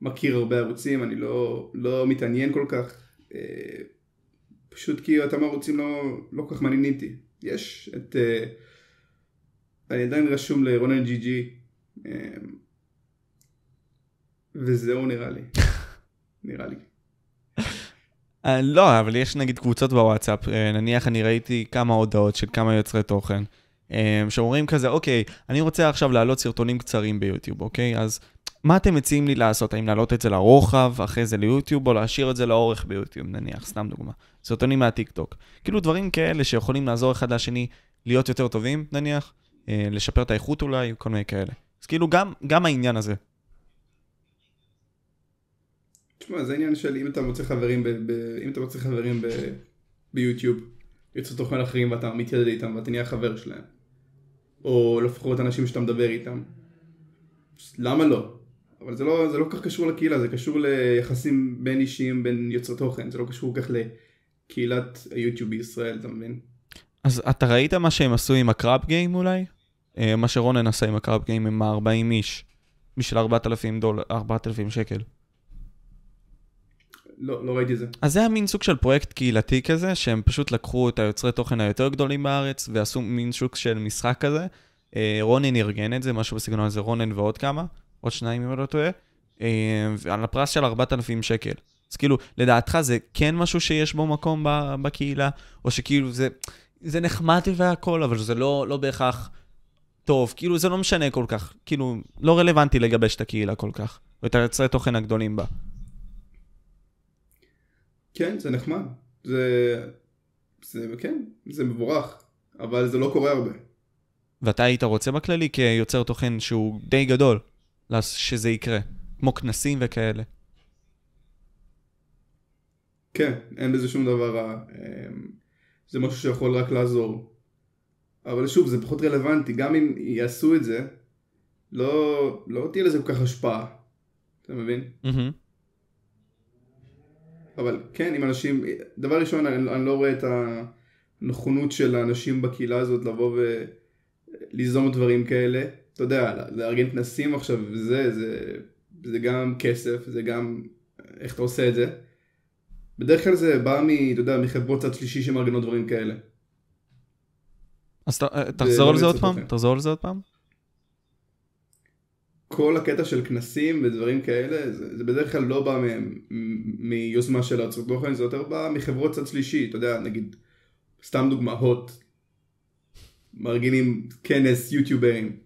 מכיר הרבה ערוצים, אני לא, לא מתעניין כל כך, אה, פשוט כי אותם ערוצים לא, לא כל כך מעניינים אותי. יש את, אה, אני עדיין רשום לרונן ג'י ג'י, אה, וזהו נראה לי, נראה לי. אה, לא, אבל יש נגיד קבוצות בוואטסאפ, אה, נניח אני ראיתי כמה הודעות של כמה יוצרי תוכן, אה, שאומרים כזה, אוקיי, אני רוצה עכשיו להעלות סרטונים קצרים ביוטיוב, אוקיי? אז מה אתם מציעים לי לעשות? האם להעלות את זה לרוחב, אחרי זה ליוטיוב, או להשאיר את זה לאורך ביוטיוב, נניח, סתם דוגמה. סרטונים מהטיקטוק. כאילו דברים כאלה שיכולים לעזור אחד לשני להיות יותר טובים, נניח, לשפר את האיכות אולי, כל מיני כאלה. אז כאילו גם, גם העניין הזה. תשמע, זה עניין של אם אתה מוצא חברים, ב, ב, אם אתה מוצא חברים ב, ביוטיוב, יוצאי תוכן אחרים ואתה מתיידד איתם ואתה נהיה חבר שלהם, או לפחות אנשים שאתה מדבר איתם, למה לא? אבל זה לא, זה לא כל כך קשור לקהילה, זה קשור ליחסים בין אישיים, בין יוצרי תוכן, זה לא קשור כל כך לקהילת היוטיוב בישראל, אתה מבין? אז אתה ראית מה שהם עשו עם הקראפ גיים אולי? אה, מה שרונן עשה עם הקראפ גיים עם ה-40 איש, בשביל 4,000 דולר, 4,000 שקל. לא, לא ראיתי את זה. אז זה היה מין סוג של פרויקט קהילתי כזה, שהם פשוט לקחו את היוצרי תוכן היותר גדולים בארץ, ועשו מין סוג של משחק כזה. אה, רונן ארגן את זה, משהו בסגנון הזה, רונן ועוד כמה, עוד שניים אם אני לא טועה, אה, על הפרס של 4,000 שקל. אז כאילו, לדעתך זה כן משהו שיש בו מקום בקהילה, או שכאילו זה, זה נחמד והכל, אבל זה לא, לא בהכרח טוב, כאילו זה לא משנה כל כך, כאילו, לא רלוונטי לגבש את הקהילה כל כך, או את היוצרי תוכן הגדולים בה. כן, זה נחמד. זה, זה, כן, זה מבורך, אבל זה לא קורה הרבה. ואתה היית רוצה בכללי כיוצר תוכן שהוא די גדול, שזה יקרה, כמו כנסים וכאלה. כן, אין בזה שום דבר רע. אמ, זה משהו שיכול רק לעזור. אבל שוב, זה פחות רלוונטי. גם אם יעשו את זה, לא, לא תהיה לזה כל כך השפעה. אתה מבין? מהמם. אבל כן, אם אנשים... דבר ראשון, אני, אני לא רואה את הנכונות של האנשים בקהילה הזאת לבוא וליזום דברים כאלה. אתה יודע, לארגן כנסים עכשיו וזה, זה, זה גם כסף, זה גם איך אתה עושה את זה. בדרך כלל זה בא מ... אתה יודע, מחברות צד שלישי שמארגנות דברים כאלה. אז אה, תחזור לא על זה עוד פעם. תחזור על זה עוד פעם. כל הקטע של כנסים ודברים כאלה, זה, זה בדרך כלל לא בא מיוזמה של יוצר תוכן, זה יותר בא מחברות צד שלישי, אתה יודע, נגיד, סתם דוגמא, הוט, מארגנים כנס יוטיוברים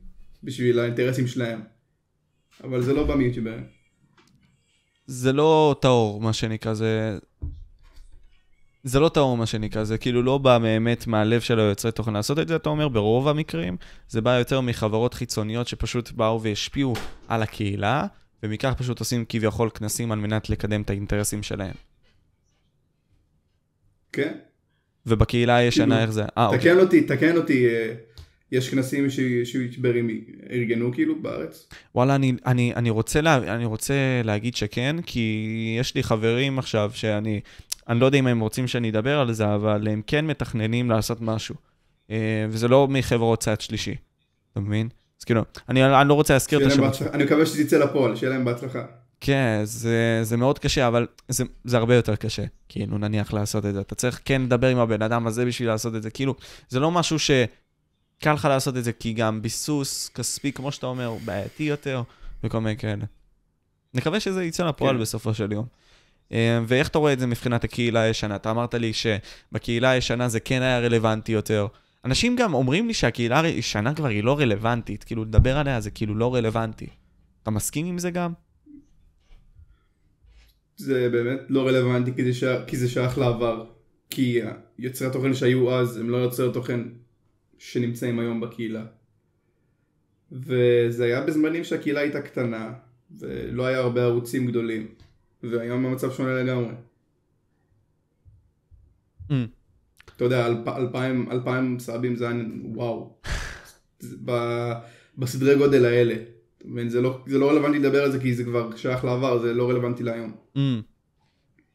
בשביל האינטרסים שלהם, אבל זה לא בא מיוטיוברים. זה לא טהור, מה שנקרא, זה... זה לא טהור, מה שנקרא, זה כאילו לא בא באמת מהלב של היוצרי תוכן לעשות את זה, אתה אומר, ברוב המקרים, זה בא יותר מחברות חיצוניות שפשוט באו והשפיעו על הקהילה, ומכך פשוט עושים כביכול כנסים על מנת לקדם את האינטרסים שלהם. כן? ובקהילה הישנה כאילו, איך זה? אה, אוקיי. תקן אותי, תקן אותי, אה, יש כנסים ש- שיוטיוברים ארגנו כאילו בארץ? וואלה, אני, אני, אני, רוצה לה, אני רוצה להגיד שכן, כי יש לי חברים עכשיו שאני, אני לא יודע אם הם רוצים שאני אדבר על זה, אבל הם כן מתכננים לעשות משהו. אה, וזה לא מחברות צד שלישי, אתה מבין? אז כאילו, אני, אני לא רוצה להזכיר את. בהצלחה. אני מקווה שזה יצא לפועל, שיהיה להם בהצלחה. כן, זה, זה מאוד קשה, אבל זה, זה הרבה יותר קשה, כאילו, נניח לעשות את זה. אתה צריך כן לדבר עם הבן אדם הזה בשביל לעשות את זה. כאילו, זה לא משהו שקל לך לעשות את זה, כי גם ביסוס כספי, כמו שאתה אומר, הוא בעייתי יותר, וכל מיני כאלה. נקווה שזה יצא לפועל כן. בסופו של יום. אה, ואיך אתה רואה את זה מבחינת הקהילה הישנה? אתה אמרת לי שבקהילה הישנה זה כן היה רלוונטי יותר. אנשים גם אומרים לי שהקהילה הישנה כבר היא לא רלוונטית, כאילו לדבר עליה זה כאילו לא רלוונטי. אתה מסכים עם זה גם? זה באמת לא רלוונטי כי זה, ש... כי זה שייך לעבר. כי יוצרי התוכן שהיו אז הם לא יוצרי תוכן שנמצאים היום בקהילה. וזה היה בזמנים שהקהילה הייתה קטנה, ולא היה הרבה ערוצים גדולים. והיום המצב שונה לגמרי. Mm. אתה יודע, אלפ... אלפיים, אלפיים סאבים זה היה וואו. ב... בסדרי גודל האלה. זה לא, זה לא רלוונטי לדבר על זה כי זה כבר שייך לעבר, זה לא רלוונטי להיום. Mm.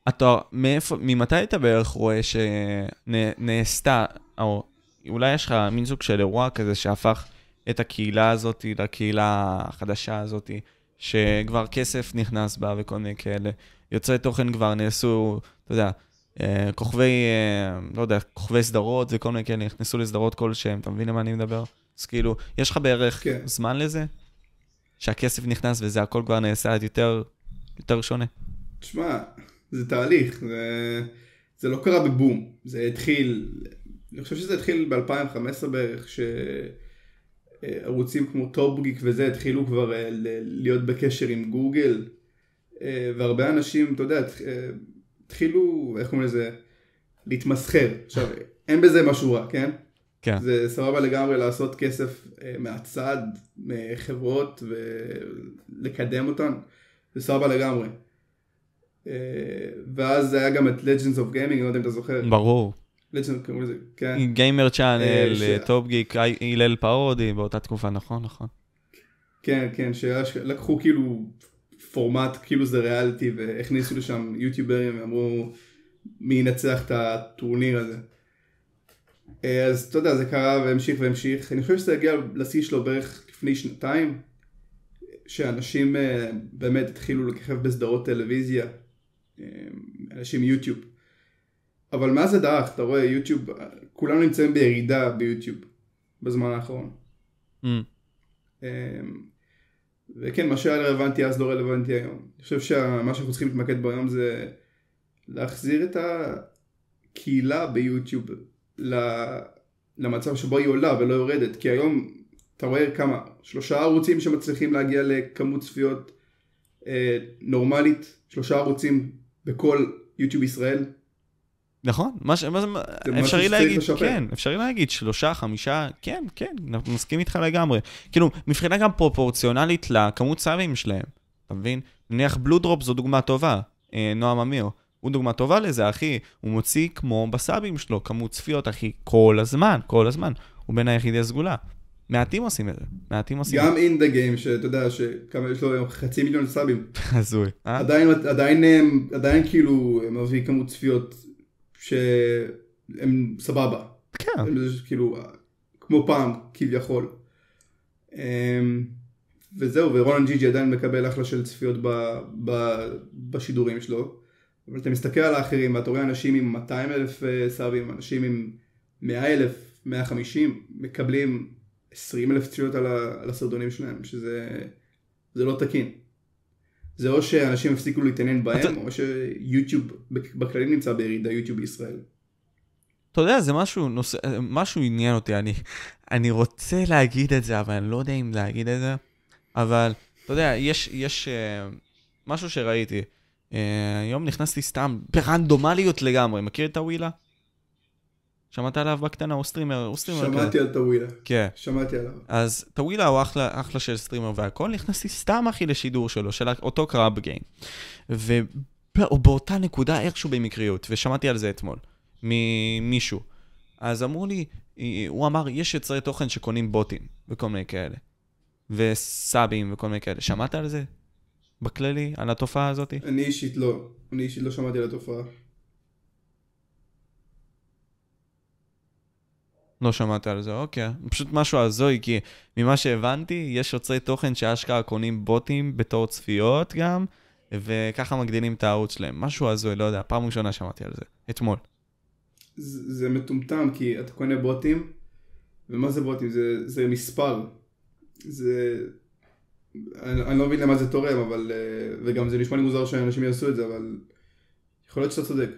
אתה, מאיפה, ממתי אתה בערך רואה שנעשתה, או אולי יש לך מין סוג של אירוע כזה שהפך את הקהילה הזאת לקהילה החדשה הזאת, שכבר כסף נכנס בה וכל מיני כאלה. יוצרי תוכן כבר נעשו, אתה יודע, אה, כוכבי, אה, לא יודע, כוכבי סדרות וכל מיני כאלה נכנסו לסדרות כלשהם, אתה מבין למה אני מדבר? אז כאילו, יש לך בערך כן. זמן לזה? שהכסף נכנס וזה הכל כבר נעשה יותר, יותר שונה. תשמע, זה תהליך, זה, זה לא קרה בבום, זה התחיל, אני חושב שזה התחיל ב-2015 בערך, שערוצים כמו טופגיק וזה התחילו כבר אה, להיות בקשר עם גוגל, אה, והרבה אנשים, אתה יודע, אה, התחילו, איך קוראים לזה, להתמסחר. עכשיו, אין בזה משהו רע, כן? כן. זה סבבה לגמרי לעשות כסף מהצד, מחברות ולקדם אותן, זה סבבה לגמרי. ואז זה היה גם את Legends of Gaming, אני לא יודע אם אתה זוכר. ברור. Legends, קוראים לזה, כן. גיימר צ'אנל, אה, טופ גיק, הלל פרודי באותה תקופה, נכון, נכון. כן, כן, שלקחו כאילו פורמט, כאילו זה ריאליטי, והכניסו לשם יוטיוברים ואמרו מי ינצח את הטורניר הזה. אה, אז אתה יודע, זה קרה והמשיך והמשיך. אני חושב שזה הגיע לשיא שלו בערך לפני שנתיים, שאנשים אה, באמת התחילו לככב בסדרות טלוויזיה, אה, אנשים מיוטיוב. אבל מאז זה דעך, אתה רואה יוטיוב, כולנו נמצאים בירידה ביוטיוב בזמן האחרון. Mm. אמ, וכן, מה שהיה רלוונטי אז לא רלוונטי היום. אני חושב שמה שאנחנו צריכים להתמקד בו היום זה להחזיר את הקהילה ביוטיוב למצב שבו היא עולה ולא יורדת. כי היום אתה רואה כמה, שלושה ערוצים שמצליחים להגיע לכמות צפיות אה, נורמלית, שלושה ערוצים בכל יוטיוב ישראל. נכון, מה ש- זה, זה אפשרי להגיד, לשפר. כן, אפשרי להגיד שלושה, חמישה, כן, כן, אנחנו מסכים איתך לגמרי. כאילו, מבחינה גם פרופורציונלית לכמות סאבים שלהם, אתה מבין? נניח בלו דרופ זו דוגמה טובה, אה, נועם אמיר. הוא דוגמה טובה לזה, אחי. הוא מוציא כמו בסאבים שלו, כמות צפיות, אחי, כל הזמן, כל הזמן. הוא בין היחידי הסגולה. מעטים עושים את זה, מעטים עושים את גם אין דה גיים, שאתה יודע, שכמה יש לו היום חצי מיליון סאבים. זה. הזוי. אה? עדיין, עדיין, עדיין, עדיין כאילו מביא כמות צפיות שהם סבבה. כן. הם זה כאילו כמו פעם כביכול. אמ, וזהו, ורולן ג'י ג'י עדיין מקבל אחלה של צפיות ב, ב, בשידורים שלו. אבל אתה מסתכל על האחרים ואתה רואה אנשים עם 200 אלף אה, סאבים, אנשים עם 100 אלף, 150, מקבלים 20 אלף צפיות על, ה- על הסרטונים שלהם, שזה זה לא תקין. זה או שאנשים הפסיקו להתעניין בהם, אתה- או שיוטיוב בכללי נמצא בירידה, יוטיוב בישראל. אתה יודע, זה משהו, נושא, משהו עניין אותי, אני, אני רוצה להגיד את זה, אבל אני לא יודע אם להגיד את זה. אבל, אתה יודע, יש, יש uh, משהו שראיתי. Uh, היום נכנסתי סתם ברנדומליות לגמרי, מכיר את הווילה? שמעת עליו בקטנה? הוא סטרימר, הוא סטרימר. שמעתי על טווילה, כן. שמעתי עליו. אז טווילה הוא אחלה, אחלה של סטרימר והכל, נכנסתי סתם אחי לשידור שלו, של אותו Crab Game. ובאותה נקודה איכשהו במקריות, ושמעתי על זה אתמול, ממישהו. אז אמרו לי, הוא אמר, יש יוצרי תוכן שקונים בוטים, וכל מיני כאלה. וסאבים וכל מיני כאלה. שמעת על זה? בכללי? על התופעה הזאת? אני אישית לא, אני אישית לא שמעתי על התופעה. לא שמעת על זה, אוקיי. פשוט משהו הזוי, כי ממה שהבנתי, יש יוצרי תוכן שאשכרה קונים בוטים בתור צפיות גם, וככה מגדילים את הערוץ שלהם. משהו הזוי, לא יודע, פעם ראשונה שמעתי על זה. אתמול. זה, זה מטומטם כי אתה קונה בוטים, ומה זה בוטים? זה, זה מספר. זה... אני, אני לא מבין למה זה תורם, אבל... אה, וגם זה נשמע לי מוזר שאנשים יעשו את זה, אבל... יכול להיות שאתה צודק.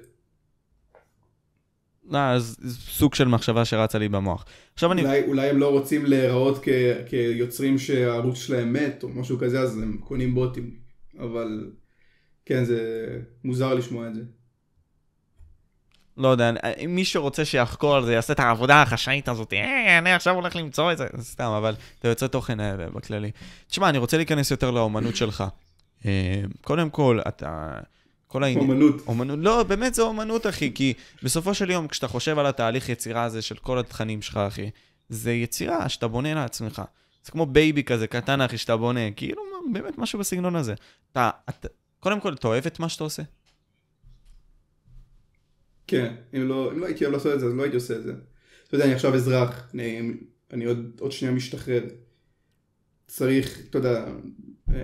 אה, סוג של מחשבה שרצה לי במוח. עכשיו אני... אולי, אולי הם לא רוצים להיראות כ, כיוצרים שהערוץ שלהם מת, או משהו כזה, אז הם קונים בוטים. אבל... כן, זה מוזר לשמוע את זה. לא יודע, מי שרוצה שיחקור על זה, יעשה את העבודה החשאית הזאת, אה, אני עכשיו הולך למצוא את זה, סתם, אבל אתה יוצא תוכן האלה בכללי. תשמע, אני רוצה להיכנס יותר לאומנות שלך. אה, קודם כל, אתה... כל העניין... אומנות. אומנות, לא, באמת זה אומנות, אחי, כי בסופו של יום, כשאתה חושב על התהליך יצירה הזה של כל התכנים שלך, אחי, זה יצירה שאתה בונה לעצמך. זה כמו baby כזה קטן, אחי, שאתה בונה, כאילו, באמת משהו בסגנון הזה. אתה, אתה, קודם כל, אתה אוהב את מה שאתה עושה? כן, אם לא, אם לא הייתי אוהב לעשות את זה, אז לא הייתי עושה את זה. אתה יודע, אני עכשיו אזרח, אני, אני עוד, עוד שנייה משתחרר. צריך, אתה יודע, אה,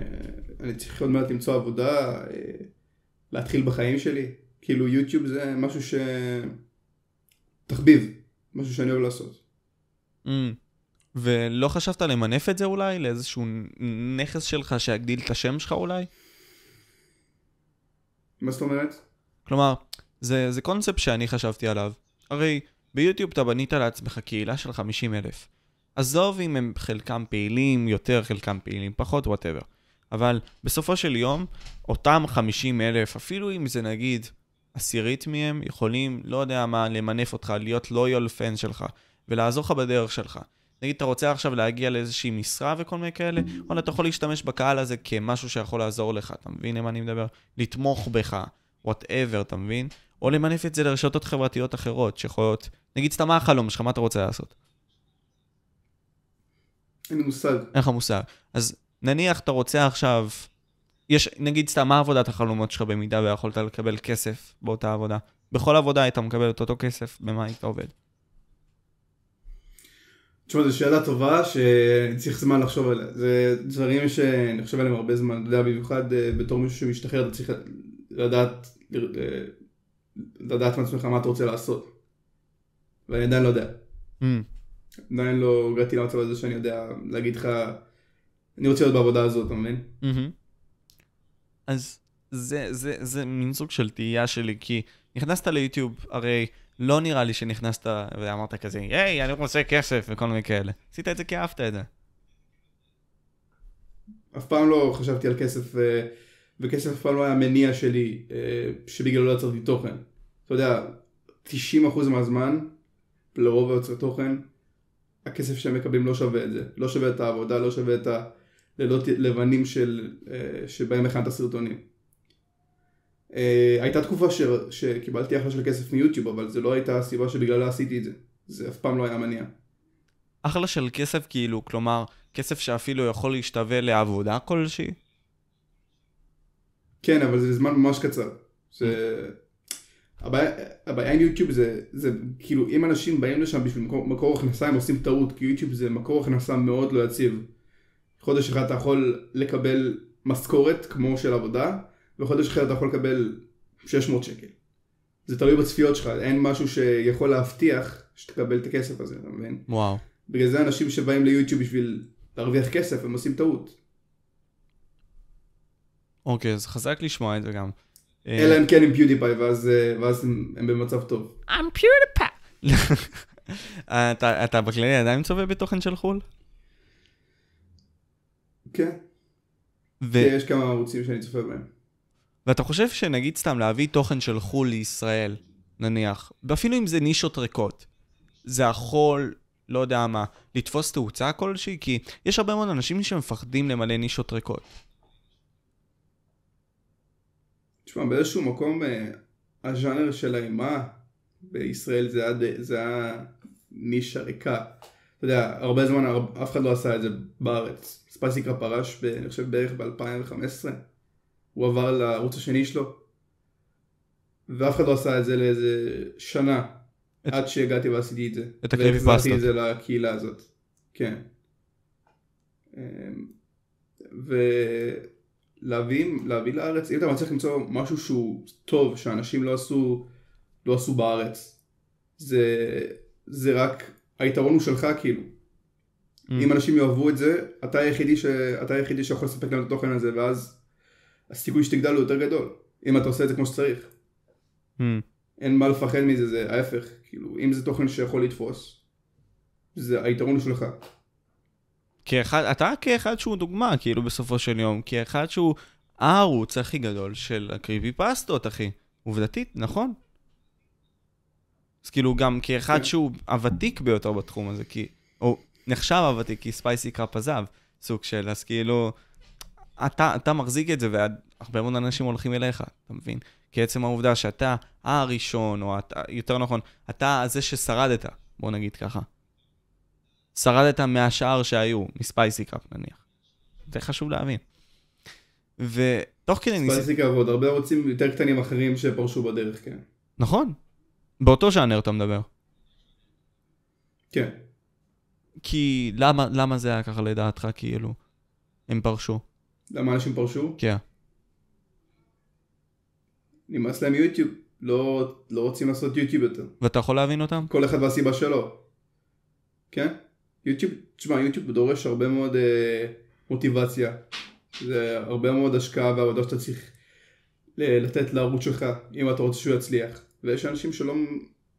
אני צריך עוד מעט למצוא עבודה, אה, להתחיל בחיים שלי. כאילו יוטיוב זה משהו ש... תחביב, משהו שאני אוהב לעשות. Mm. ולא חשבת למנף את זה אולי? לאיזשהו נכס שלך שיגדיל את השם שלך אולי? מה זאת אומרת? כלומר, זה, זה קונספט שאני חשבתי עליו. הרי ביוטיוב אתה בנית לעצמך קהילה של 50 אלף. עזוב אם הם חלקם פעילים יותר, חלקם פעילים פחות, whatever. אבל בסופו של יום, אותם 50 אלף, אפילו אם זה נגיד עשירית מהם, יכולים, לא יודע מה, למנף אותך, להיות loyal fan שלך, ולעזור לך בדרך שלך. נגיד, אתה רוצה עכשיו להגיע לאיזושהי משרה וכל מיני כאלה, וואלה, אתה יכול להשתמש בקהל הזה כמשהו שיכול לעזור לך, אתה מבין למה אני מדבר? לתמוך בך, whatever, אתה מבין? או למנף את זה לרשתות חברתיות אחרות, שיכולות... נגיד, סתם מה החלום שלך, מה אתה רוצה לעשות? אין לי מושג. אין לך מושג. אז נניח אתה רוצה עכשיו... יש, נגיד סתם, מה עבודת החלומות שלך במידה ויכולת לקבל כסף באותה עבודה? בכל עבודה היית מקבל את אותו כסף, במה היית עובד? תשמע, זו שאלה טובה שאני צריך זמן לחשוב עליה. זה דברים שאני חושב עליהם הרבה זמן. אתה יודע, במיוחד אה, בתור מישהו שמשתחרר, אתה צריך לדעת, אה, לדעת מעצמך מה אתה רוצה לעשות. ואני עדיין לא יודע. Mm. עדיין לא הגעתי למצב הזה שאני יודע להגיד לך, אני רוצה להיות בעבודה הזאת, אתה מבין? אז זה, זה, זה מין סוג של תהייה שלי, כי נכנסת ליוטיוב, הרי לא נראה לי שנכנסת ואמרת כזה, היי, אני רוצה כסף וכל מיני כאלה. עשית את זה כי אהבת את זה. אף פעם לא חשבתי על כסף, אה, וכסף אף פעם לא היה המניע שלי, אה, שבגללו לא יצרתי תוכן. אתה יודע, 90% מהזמן, לרוב היוצרי תוכן, הכסף שהם מקבלים לא שווה את זה. לא שווה את העבודה, לא שווה את הלילות לבנים של, אה, שבהם הכנת סרטונים. אה, הייתה תקופה ש, שקיבלתי אחלה של כסף מיוטיוב, אבל זו לא הייתה הסיבה שבגללה עשיתי את זה. זה אף פעם לא היה מניע. אחלה של כסף כאילו, כלומר, כסף שאפילו יכול להשתווה לעבודה כלשהי. כן, אבל זה זמן ממש קצר. זה... הבעיה, הבעיה עם יוטיוב זה, זה כאילו אם אנשים באים לשם בשביל מקור, מקור הכנסה הם עושים טעות כי יוטיוב זה מקור הכנסה מאוד לא יציב. חודש אחד אתה יכול לקבל משכורת כמו של עבודה וחודש אחר אתה יכול לקבל 600 שקל. זה תלוי בצפיות שלך, אין משהו שיכול להבטיח שתקבל את הכסף הזה, אתה מבין? וואו. בגלל זה אנשים שבאים ליוטיוב בשביל להרוויח כסף, הם עושים טעות. אוקיי, אז חזק לשמוע את זה גם. אלא אם כן עם פיודיפיי, ואז, ואז הם, הם במצב טוב. I'm PewDiePie. אתה, אתה בכללי עדיין צופה בתוכן של חו"ל? כן, ו... יש כמה ערוצים שאני צופה בהם. ואתה חושב שנגיד סתם להביא תוכן של חו"ל לישראל, נניח, ואפילו אם זה נישות ריקות, זה יכול, לא יודע מה, לתפוס תאוצה כלשהי? כי יש הרבה מאוד אנשים שמפחדים למלא נישות ריקות. תשמע, באיזשהו מקום אה, הז'אנר של האימה בישראל זה די- זה היה נישה ריקה. אתה יודע, הרבה זמן אף אחד לא עשה את זה בארץ. ספייסיקרה פרש, אני חושב בערך ב-2015. הוא עבר לערוץ השני שלו. ואף אחד לא עשה את זה לאיזה שנה. את- עד שהגעתי ועשיתי את זה. את הקריפי והחזרתי פסטות. את זה לקהילה הזאת. כן. אמ, ולהביא להביא לארץ, אם אתה מצליח למצוא משהו שהוא טוב, שאנשים לא עשו, לא עשו בארץ, זה, זה רק, היתרון הוא שלך כאילו. Mm. אם אנשים יאהבו את זה, אתה היחידי, ש... אתה היחידי שיכול לספק להם את התוכן הזה, ואז הסיכוי שתגדל הוא יותר גדול, אם אתה עושה את זה כמו שצריך. Mm. אין מה לפחד מזה, זה ההפך, כאילו, אם זה תוכן שיכול לתפוס, זה היתרון הוא שלך. כאחד, אתה כאחד שהוא דוגמה, כאילו, בסופו של יום, כאחד שהוא הערוץ הכי גדול של הקריפי פסטות, אחי. עובדתית, נכון? אז כאילו, גם כאחד כן. שהוא הוותיק ביותר בתחום הזה, כי... או נחשב הוותיק, כי ספייסי קראפ עזב, סוג של, אז כאילו... אתה, אתה מחזיק את זה, והרבה מאוד אנשים הולכים אליך, אתה מבין? כי עצם העובדה שאתה הראשון, או אתה, יותר נכון, אתה זה ששרדת, בוא נגיד ככה. שרדת מהשאר שהיו, מספייסי קראפ נניח. זה חשוב להבין. ותוך כדי ניסיתי... ספייסיקה ועוד הרבה ערוצים יותר קטנים אחרים שפרשו בדרך, כן. נכון. באותו ז'אנר אתה מדבר. כן. כי למה, למה זה היה ככה לדעתך, כאילו? הם פרשו. למה אנשים פרשו? כן. נמאס להם יוטיוב, לא, לא רוצים לעשות יוטיוב יותר. ואתה יכול להבין אותם? כל אחד והסיבה שלו. כן? יוטיוב, תשמע, יוטיוב דורש הרבה מאוד אה, מוטיבציה. זה הרבה מאוד השקעה ועבודה שאתה צריך ל- לתת לערוץ שלך, אם אתה רוצה שהוא יצליח. ויש אנשים שלא,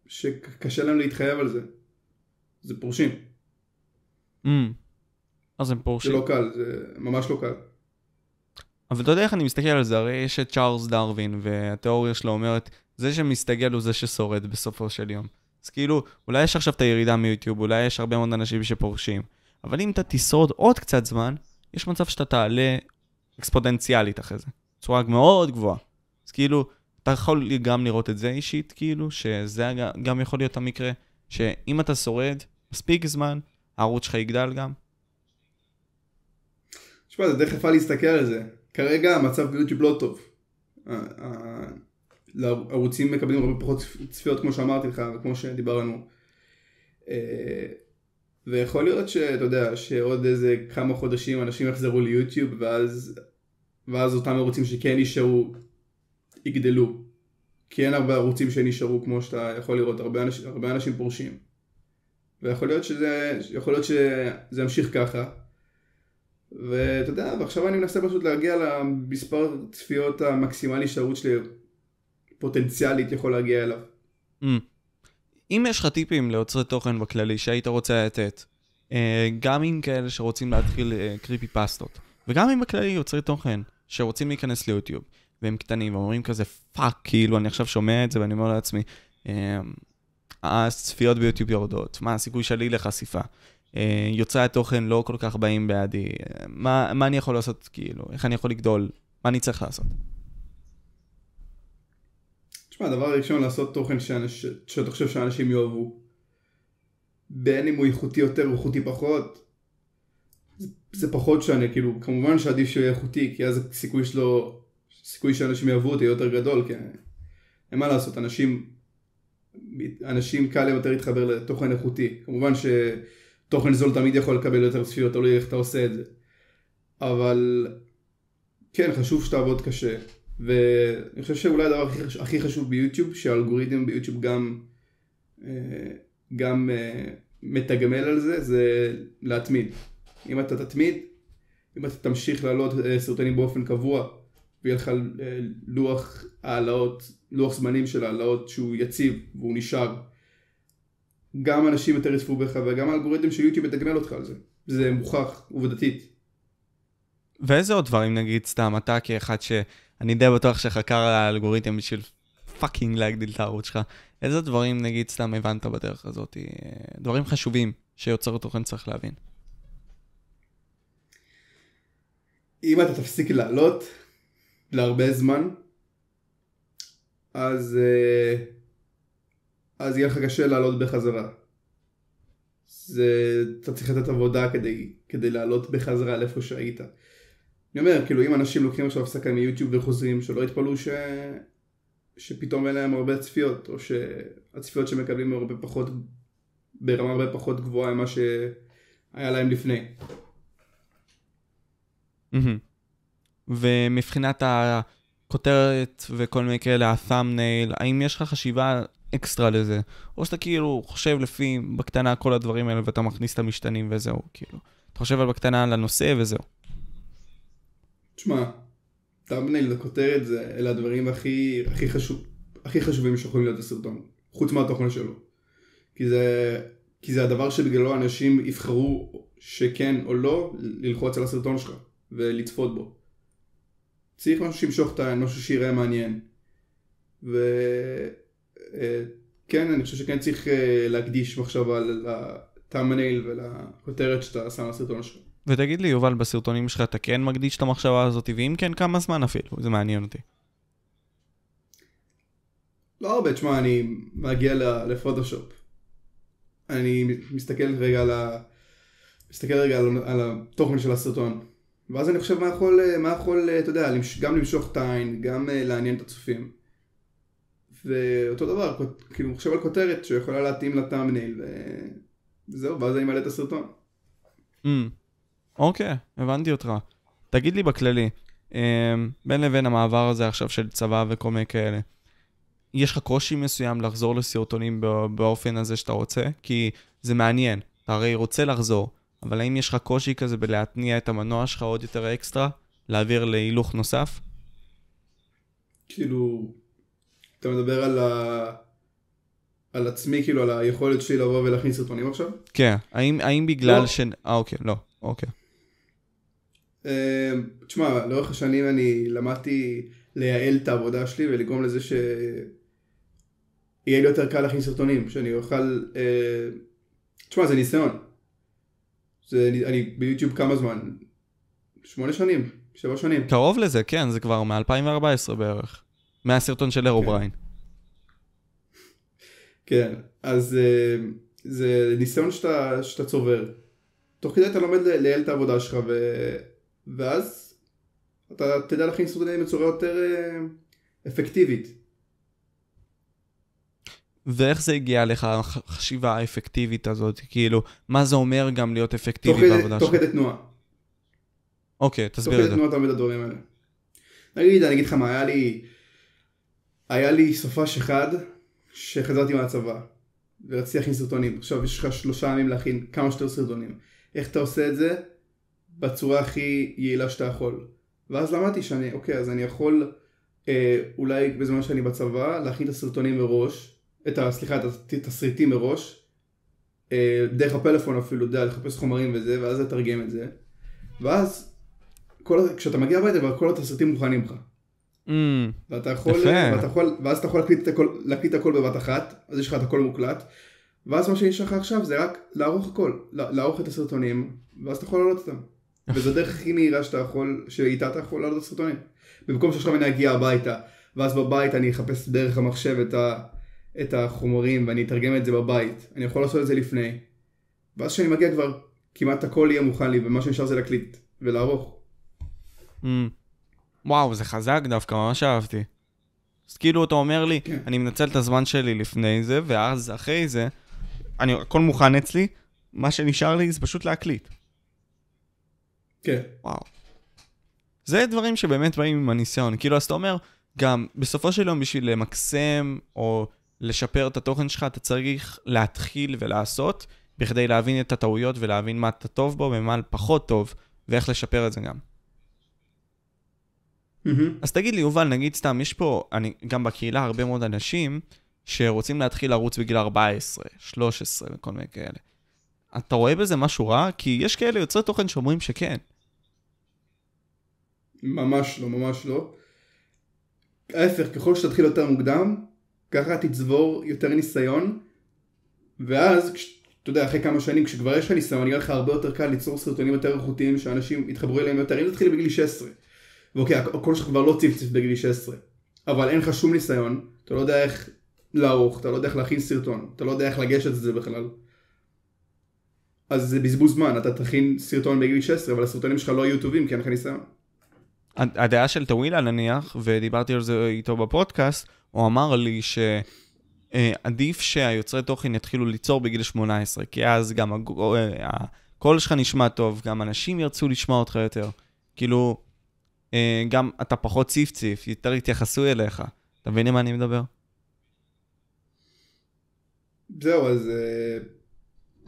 שקשה להם להתחייב על זה. זה פורשים. Mm. אז הם זה פורשים. לא קל, זה ממש לא קל. אבל אתה יודע איך אני מסתכל על זה, הרי יש את צ'ארלס דרווין, והתיאוריה שלו אומרת, זה שמסתגל הוא זה ששורד בסופו של יום. אז כאילו, אולי יש עכשיו את הירידה מיוטיוב, אולי יש הרבה מאוד אנשים שפורשים, אבל אם אתה תשרוד עוד קצת זמן, יש מצב שאתה תעלה אקספודנציאלית אחרי זה. בצורה מאוד גבוהה. אז כאילו, אתה יכול גם לראות את זה אישית, כאילו, שזה גם- יכול להיות המקרה, שאם אתה שורד מספיק זמן, הערוץ שלך יגדל גם. תשמע, זה די יפה להסתכל על זה. כרגע המצב ביוטיוב לא טוב. הערוצים מקבלים הרבה פחות צפיות כמו שאמרתי לך וכמו שדיברנו. אה, ויכול להיות שאתה יודע שעוד איזה כמה חודשים אנשים יחזרו ליוטיוב ואז, ואז אותם ערוצים שכן נשארו יגדלו. כי אין הרבה ערוצים שנשארו כמו שאתה יכול לראות, הרבה אנשים, הרבה אנשים פורשים. ויכול להיות שזה, יכול להיות שזה ימשיך ככה. ואתה יודע, ועכשיו אני מנסה פשוט להגיע למספר צפיות המקסימלי שהערוץ שלי פוטנציאלית יכול להגיע אליו. Mm. אם יש לך טיפים ליוצרי תוכן בכללי שהיית רוצה לתת, אה, גם עם כאלה שרוצים להתחיל אה, קריפי פסטות, וגם עם בכללי יוצרי תוכן שרוצים להיכנס ליוטיוב, והם קטנים ואומרים כזה fuck, כאילו אני עכשיו שומע את זה ואני אומר לעצמי, אה, הצפיות ביוטיוב יורדות, מה הסיכוי שלי לחשיפה? אה, יוצרי התוכן לא כל כך באים בעדי, מה, מה אני יכול לעשות, כאילו, איך אני יכול לגדול, מה אני צריך לעשות? תשמע, הדבר הראשון לעשות תוכן. שאתה חושב שאנשים יאהבו. בין אם הוא איכותי יותר או איכותי פחות, זה, זה פחות שונה, כאילו, כמובן שעדיף שהוא יהיה איכותי, כי אז הסיכוי שלו, הסיכוי שאנשים יאהבו אותו יהיה יותר גדול, כי אין מה לעשות, אנשים, אנשים קל יותר להתחבר לתוכן איכותי. כמובן שתוכן זול תמיד יכול לקבל יותר צפיות, תלוי איך אתה עושה את זה. אבל כן, חשוב שתעבוד קשה. ואני חושב שאולי הדבר הכי, הכי חשוב ביוטיוב, שהאלגוריתם ביוטיוב גם, אה, גם אה, מתגמל על זה, זה להתמיד. אם אתה תתמיד, אם אתה תמשיך להעלות אה, סרטונים באופן קבוע, ויהיה לך אה, לוח העלאות, לוח זמנים של העלאות שהוא יציב והוא נשאר, גם אנשים יותר יצפו בך וגם האלגוריתם של יוטיוב מתגמל אותך על זה. זה מוכח עובדתית. ואיזה עוד דברים, נגיד, סתם, אתה כאחד שאני די בטוח שחקר על האלגוריתם בשביל פאקינג להגדיל את הערוץ שלך, איזה דברים, נגיד, סתם הבנת בדרך הזאת? אה, דברים חשובים שיוצר תוכן צריך להבין. אם אתה תפסיק לעלות להרבה זמן, אז, אה, אז יהיה לך קשה לעלות בחזרה. זה, אתה צריך לתת עבודה כדי, כדי לעלות בחזרה לאיפה שהיית. אני אומר, כאילו אם אנשים לוקחים עכשיו הפסקה מיוטיוב וחוזרים, שלא יתפלאו ש... שפתאום אין להם הרבה צפיות, או שהצפיות שמקבלים הרבה פחות, ברמה הרבה פחות גבוהה ממה שהיה להם לפני. מהמם. ומבחינת הכותרת וכל מיני כאלה, ה-thumbnail, האם יש לך חשיבה אקסטרה לזה? או שאתה כאילו חושב לפי, בקטנה, כל הדברים האלה, ואתה מכניס את המשתנים וזהו, כאילו. אתה חושב על בקטנה על הנושא וזהו. תשמע, thumbnail וכותרת זה, אלה הדברים הכי, הכי, חשוב, הכי חשובים שיכולים להיות בסרטון, חוץ מהתוכן שלו. כי זה, כי זה הדבר שבגללו אנשים יבחרו שכן או לא ללחוץ על הסרטון שלך ולצפות בו. צריך משהו שימשוך את העין, משהו שיראה מעניין. וכן, אני חושב שכן צריך אה, להקדיש מחשבה לטאמנייל ולכותרת שאתה שם לסרטון שלך. ותגיד לי, יובל, בסרטונים שלך אתה כן מקדיש את המחשבה הזאת, ואם כן, כמה זמן אפילו? זה מעניין אותי. לא הרבה, תשמע, אני מגיע לפוטושופ. אני מסתכל רגע על ה... מסתכל רגע על, על התוכן של הסרטון. ואז אני חושב מה יכול, מה יכול, אתה יודע, גם למשוך את העין, גם אה, לעניין את הצופים. ואותו דבר, כאילו, אני חושב על כותרת שיכולה להתאים לטאמנייל, ו- וזהו, ואז אני מעלה את הסרטון. Mm. אוקיי, הבנתי אותך. תגיד לי בכללי, אמ, בין לבין המעבר הזה עכשיו של צבא וכל מיני כאלה, יש לך קושי מסוים לחזור לסרטונים בא- באופן הזה שאתה רוצה? כי זה מעניין, אתה הרי רוצה לחזור, אבל האם יש לך קושי כזה בלהתניע את המנוע שלך עוד יותר אקסטרה? להעביר להילוך נוסף? כאילו, אתה מדבר על ה... על עצמי, כאילו, על היכולת שלי לבוא ולהכניס סרטונים עכשיו? כן, האם, האם בגלל לא. ש... אה, אוקיי, לא, אוקיי. אה, תשמע, לאורך השנים אני למדתי לייעל את העבודה שלי ולגרום לזה שיהיה לי יותר קל להכין סרטונים, שאני אוכל... אה, תשמע, זה ניסיון. זה, אני, אני ביוטיוב כמה זמן? שמונה שנים, שבע שנים. קרוב לזה, כן, זה כבר מ-2014 בערך. מהסרטון של אירו כן. בריין. כן, אז אה, זה ניסיון שאתה, שאתה צובר. תוך כדי אתה לומד לייעל את העבודה שלך, ו... ואז אתה תדע להכין סרטונים בצורה יותר אה, אפקטיבית. ואיך זה הגיע לך, החשיבה האפקטיבית הזאת? כאילו, מה זה אומר גם להיות תוך אפקטיבי כדי, בעבודה תוך שלך? כדי תנועה. אוקיי, תוך תסביר כדי את זה. תנועה אתה לומד את הדברים האלה. נגיד, אני אגיד לך מה, היה לי, היה לי סופש אחד שחזרתי מהצבא, ורציתי להכין סרטונים. עכשיו יש לך שלושה ימים להכין כמה שיותר סרטונים. איך אתה עושה את זה? בצורה הכי יעילה שאתה יכול. ואז למדתי שאני, אוקיי, אז אני יכול אה, אולי בזמן שאני בצבא להכין את הסרטונים מראש, את ה... סליחה, את התסריטים מראש, אה, דרך הפלאפון אפילו, יודע, לחפש חומרים וזה, ואז לתרגם את זה. ואז כל, כשאתה מגיע הביתה כל התסריטים מוכנים לך. Mm, ואתה יכול, יפה. ואתה יכול, ואז אתה יכול להקליט את הכל, להקליט הכל בבת אחת, אז יש לך את הכל מוקלט, ואז מה שנשאר לך עכשיו זה רק לערוך הכל, לערוך את הסרטונים, ואז אתה יכול להעלות אותם. וזו הדרך הכי מהירה שאתה יכול, שאיתה אתה יכול להעלות את הסרטונים. במקום שעכשיו אני אגיע הביתה, ואז בבית אני אחפש דרך המחשב את, ה, את החומרים ואני אתרגם את זה בבית, אני יכול לעשות את זה לפני. ואז כשאני מגיע כבר, כמעט הכל יהיה מוכן לי, ומה שנשאר זה להקליט ולערוך. mm. וואו, זה חזק דווקא, ממש אהבתי. אז כאילו אתה אומר לי, כן. אני מנצל את הזמן שלי לפני זה, ואז אחרי זה, אני, הכל מוכן אצלי, מה שנשאר לי זה פשוט להקליט. כן. וואו. זה דברים שבאמת באים עם הניסיון. כאילו, אז אתה אומר, גם בסופו של יום בשביל למקסם או לשפר את התוכן שלך, אתה צריך להתחיל ולעשות, בכדי להבין את הטעויות ולהבין מה אתה טוב בו ומה פחות טוב, ואיך לשפר את זה גם. אז תגיד לי, יובל, נגיד סתם, יש פה, אני, גם בקהילה הרבה מאוד אנשים שרוצים להתחיל לרוץ בגיל 14, 13 וכל מיני כאלה. אתה רואה בזה משהו רע? כי יש כאלה יוצרי תוכן שאומרים שכן. ממש לא, ממש לא. ההפך, ככל שתתחיל יותר מוקדם, ככה תצבור יותר ניסיון, ואז, אתה יודע, אחרי כמה שנים, כשכבר יש לך ניסיון, יהיה לך הרבה יותר קל ליצור סרטונים יותר איכותיים, שאנשים יתחברו אליהם יותר. אם תתחיל בגיל 16, ואוקיי, הקול שלך כבר לא ציפציף בגיל 16, אבל אין לך שום ניסיון, אתה לא יודע איך לערוך, אתה לא יודע איך להכין סרטון, אתה לא יודע איך לגשת את זה בכלל. אז זה בזבוז זמן, אתה תכין סרטון בגיל 16, אבל הסרטונים שלך לא יהיו טובים כי אין לך ניסיון. הדעה של טווילה נניח, ודיברתי על זה איתו בפודקאסט, הוא אמר לי שעדיף שהיוצרי תוכן יתחילו ליצור בגיל 18, כי אז גם אה, הקול שלך נשמע טוב, גם אנשים ירצו לשמוע אותך יותר. כאילו, אה, גם אתה פחות ציף-ציף, יותר יתייחסו אליך. אתה מבין למה אני מדבר? זהו, אז... אה,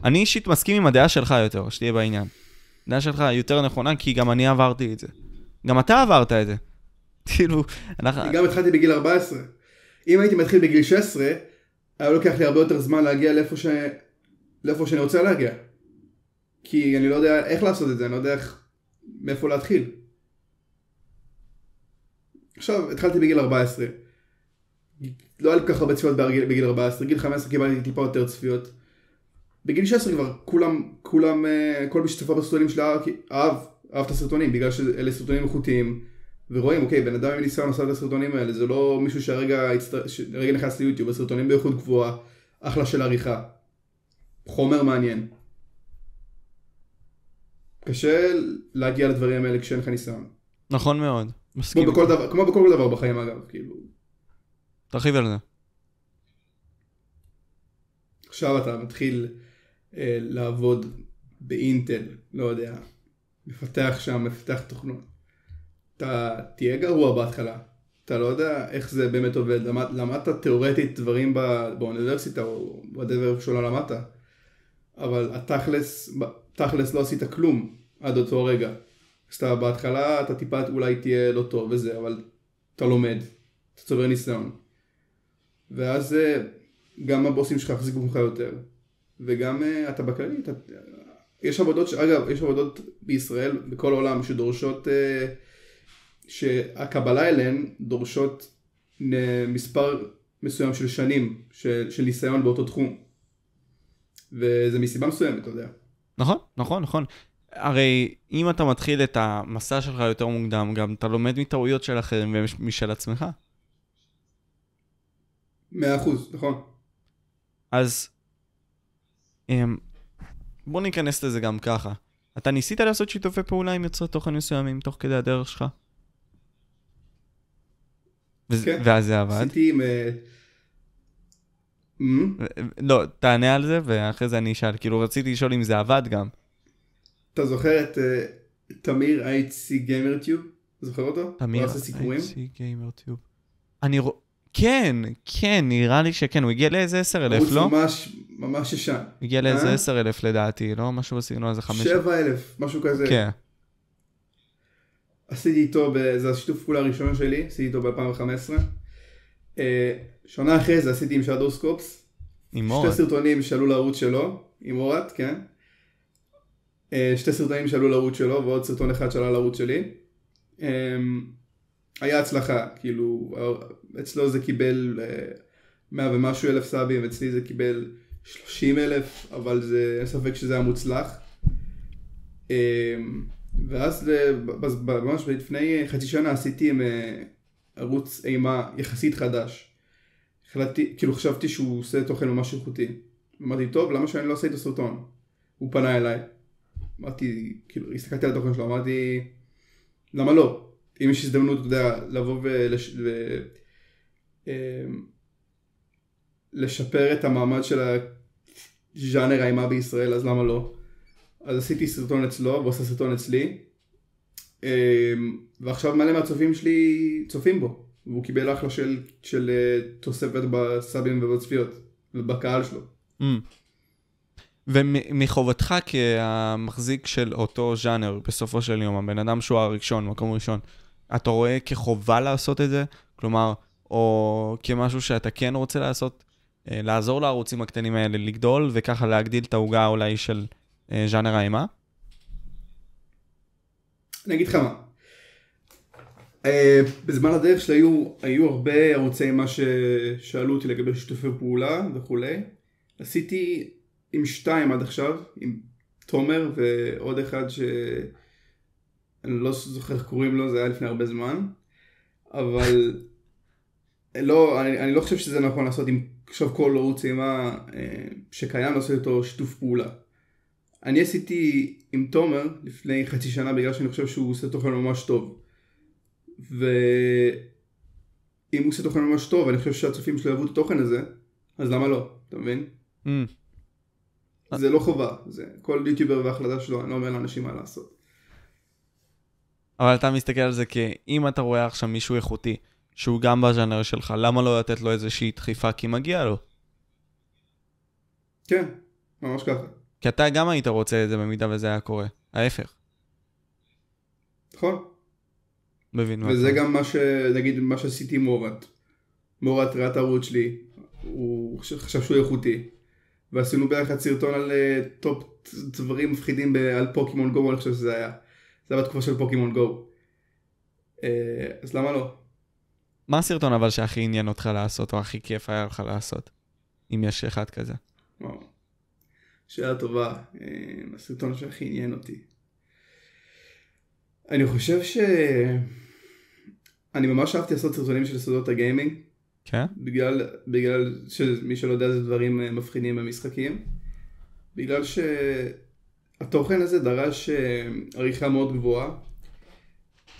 אני אישית מסכים עם הדעה שלך יותר, שתהיה בעניין. הדעה שלך יותר נכונה, כי גם אני עברתי את זה. גם אתה עברת את זה. כאילו, אנחנו... אני גם התחלתי בגיל 14. אם הייתי מתחיל בגיל 16, היה לוקח לי הרבה יותר זמן להגיע לאיפה, ש... לאיפה שאני רוצה להגיע. כי אני לא יודע איך לעשות את זה, אני לא יודע איך... מאיפה להתחיל. עכשיו, התחלתי בגיל 14. לא היה לי כל כך הרבה צפיות בגיל 14, בגיל 15 קיבלתי טיפה יותר צפיות. בגיל 16 כבר כולם, כולם, אה, כל מי שצפה בסרטונים שלי אהב, אהב את הסרטונים, בגלל שאלה סרטונים איכותיים, ורואים, אוקיי, בן אדם עם ניסיון עשה את הסרטונים האלה, זה לא מישהו שהרגע הצטר... נכנס ליוטיוב, הסרטונים באיכות גבוהה, אחלה של עריכה, חומר מעניין. קשה להגיע לדברים האלה כשאין לך ניסיון. נכון מאוד, מסכים. כמו בכל, דבר, כמו בכל דבר בחיים אגב, כאילו. תרחיב על זה. עכשיו אתה מתחיל אה, לעבוד באינטל, לא יודע, מפתח שם, מפתח תוכנות. אתה תהיה גרוע בהתחלה, אתה לא יודע איך זה באמת עובד, למד, למדת תאורטית דברים בא, באוניברסיטה או בדבר שלא למדת, אבל התכלס, תכלס לא עשית כלום עד אותו רגע. אז אתה בהתחלה אתה טיפה אולי תהיה לא טוב וזה, אבל אתה לומד, אתה צובר ניסיון. ואז אה, גם הבוסים שלך יחזיקו ממך יותר, וגם uh, אתה בכללי, אתה... יש עבודות. אגב, יש עבודות בישראל, בכל העולם, שדורשות, uh, שהקבלה אליהן דורשות מספר מסוים של שנים של, של ניסיון באותו תחום. וזה מסיבה מסוימת, אתה יודע. נכון, נכון, נכון. הרי אם אתה מתחיל את המסע שלך יותר מוקדם, גם אתה לומד מטעויות של אחרים ומשל עצמך. מאה אחוז, נכון. אז אמ, בוא ניכנס לזה גם ככה. אתה ניסית לעשות שיתופי פעולה עם יוצרי תוכן מסוימים תוך כדי הדרך שלך? כן. ואז זה עבד? עשיתי עם... אה, לא, תענה על זה ואחרי זה אני אשאל. כאילו רציתי לשאול אם זה עבד גם. אתה זוכר את אה, תמיר אייצי גיימרטיוב? זוכר אותו? תמיר אייצי גיימרטיוב. אני רואה... כן, כן, נראה לי שכן, הוא הגיע לאיזה 10 אלף, לא? ממש, ממש ישן. הגיע לאיזה 10 אה? אלף לדעתי, לא? משהו בסגנון הזה 5. 7 אלף, משהו כזה. כן. עשיתי איתו, זה השיתוף פעולה הראשון שלי, עשיתי איתו ב-2015. אה, שנה אחרי זה עשיתי עם שדו סקופס. עם אורת. שתי סרטונים שעלו לערוץ שלו, עם אורת, כן. אה, שתי סרטונים שעלו לערוץ שלו, ועוד סרטון אחד שעלה לערוץ שלי. היה הצלחה, כאילו, אצלו זה קיבל אה, מאה ומשהו אלף סאבים, אצלי זה קיבל שלושים אלף, אבל זה, אין ספק שזה היה מוצלח. אה, ואז ממש לפני חצי שנה עשיתי עם אה, ערוץ אימה יחסית חדש. החלטתי, כאילו חשבתי שהוא עושה תוכן ממש איכותי. אמרתי, טוב, למה שאני לא אעשה איתו סרטון? הוא פנה אליי. אמרתי, כאילו, הסתכלתי על התוכן שלו, אמרתי, למה לא? אם יש הזדמנות, אתה יודע, לבוא ולש... ו... אמ, לשפר את המעמד של הז'אנר האימה בישראל, אז למה לא? אז עשיתי סרטון אצלו, ועושה סרטון אצלי. אה, ועכשיו מלא מהצופים שלי צופים בו, והוא קיבל אחלה של, של אה, תוספת בסאבים ובצפיות, ובקהל שלו. Mm. ומחובתך כמחזיק של אותו ז'אנר, בסופו של יום, הבן אדם שהוא הראשון, מקום ראשון, אתה רואה כחובה לעשות את זה? כלומר, או כמשהו שאתה כן רוצה לעשות, אה, לעזור לערוצים הקטנים האלה לגדול, וככה להגדיל את העוגה אולי של ז'אנר האימה? אני אגיד לך מה. אה, בזמן הדרך שלי היו, היו הרבה ערוצי אימה ששאלו אותי לגבי שיתופי פעולה וכולי. עשיתי עם שתיים עד עכשיו, עם תומר ועוד אחד שאני לא זוכר איך קוראים לו, זה היה לפני הרבה זמן. אבל לא, אני, אני לא חושב שזה נכון לעשות עם עכשיו כל ערוץ אימה אה, שקיים לעשות איתו שיתוף פעולה. אני עשיתי עם תומר לפני חצי שנה בגלל שאני חושב שהוא עושה תוכן ממש טוב. ואם הוא עושה תוכן ממש טוב, אני חושב שהצופים שלו יאהבו את התוכן הזה, אז למה לא? אתה מבין? Mm. זה לא חובה, זה כל יוטיובר וההחלטה שלו, אני לא אומר לאנשים מה לעשות. אבל אתה מסתכל על זה כאם אתה רואה עכשיו מישהו איכותי, שהוא גם בז'אנר שלך, למה לא לתת לו איזושהי דחיפה כי מגיע לו? כן, ממש ככה. כי אתה גם היית רוצה את זה במידה וזה היה קורה, ההפך. נכון. מבין. וזה גם מה ש... נגיד מה שעשיתי עם מורת. מורת ראה את הערוץ שלי, הוא חשב שהוא איכותי. ועשינו ביחד סרטון על uh, top דברים מפחידים ב- על פוקימון גו, אני חושב שזה היה. זה היה בתקופה של פוקימון גו. Uh, אז למה לא? מה הסרטון אבל שהכי עניין אותך לעשות, או הכי כיף היה לך לעשות? אם יש אחד כזה. שאלה טובה. הסרטון שהכי עניין אותי. אני חושב ש... אני ממש אהבתי לעשות סרטונים של סודות הגיימינג. כן? בגלל, בגלל שמי שלא יודע זה דברים אה, מפחידים במשחקים. בגלל שהתוכן הזה דרש אה, עריכה מאוד גבוהה.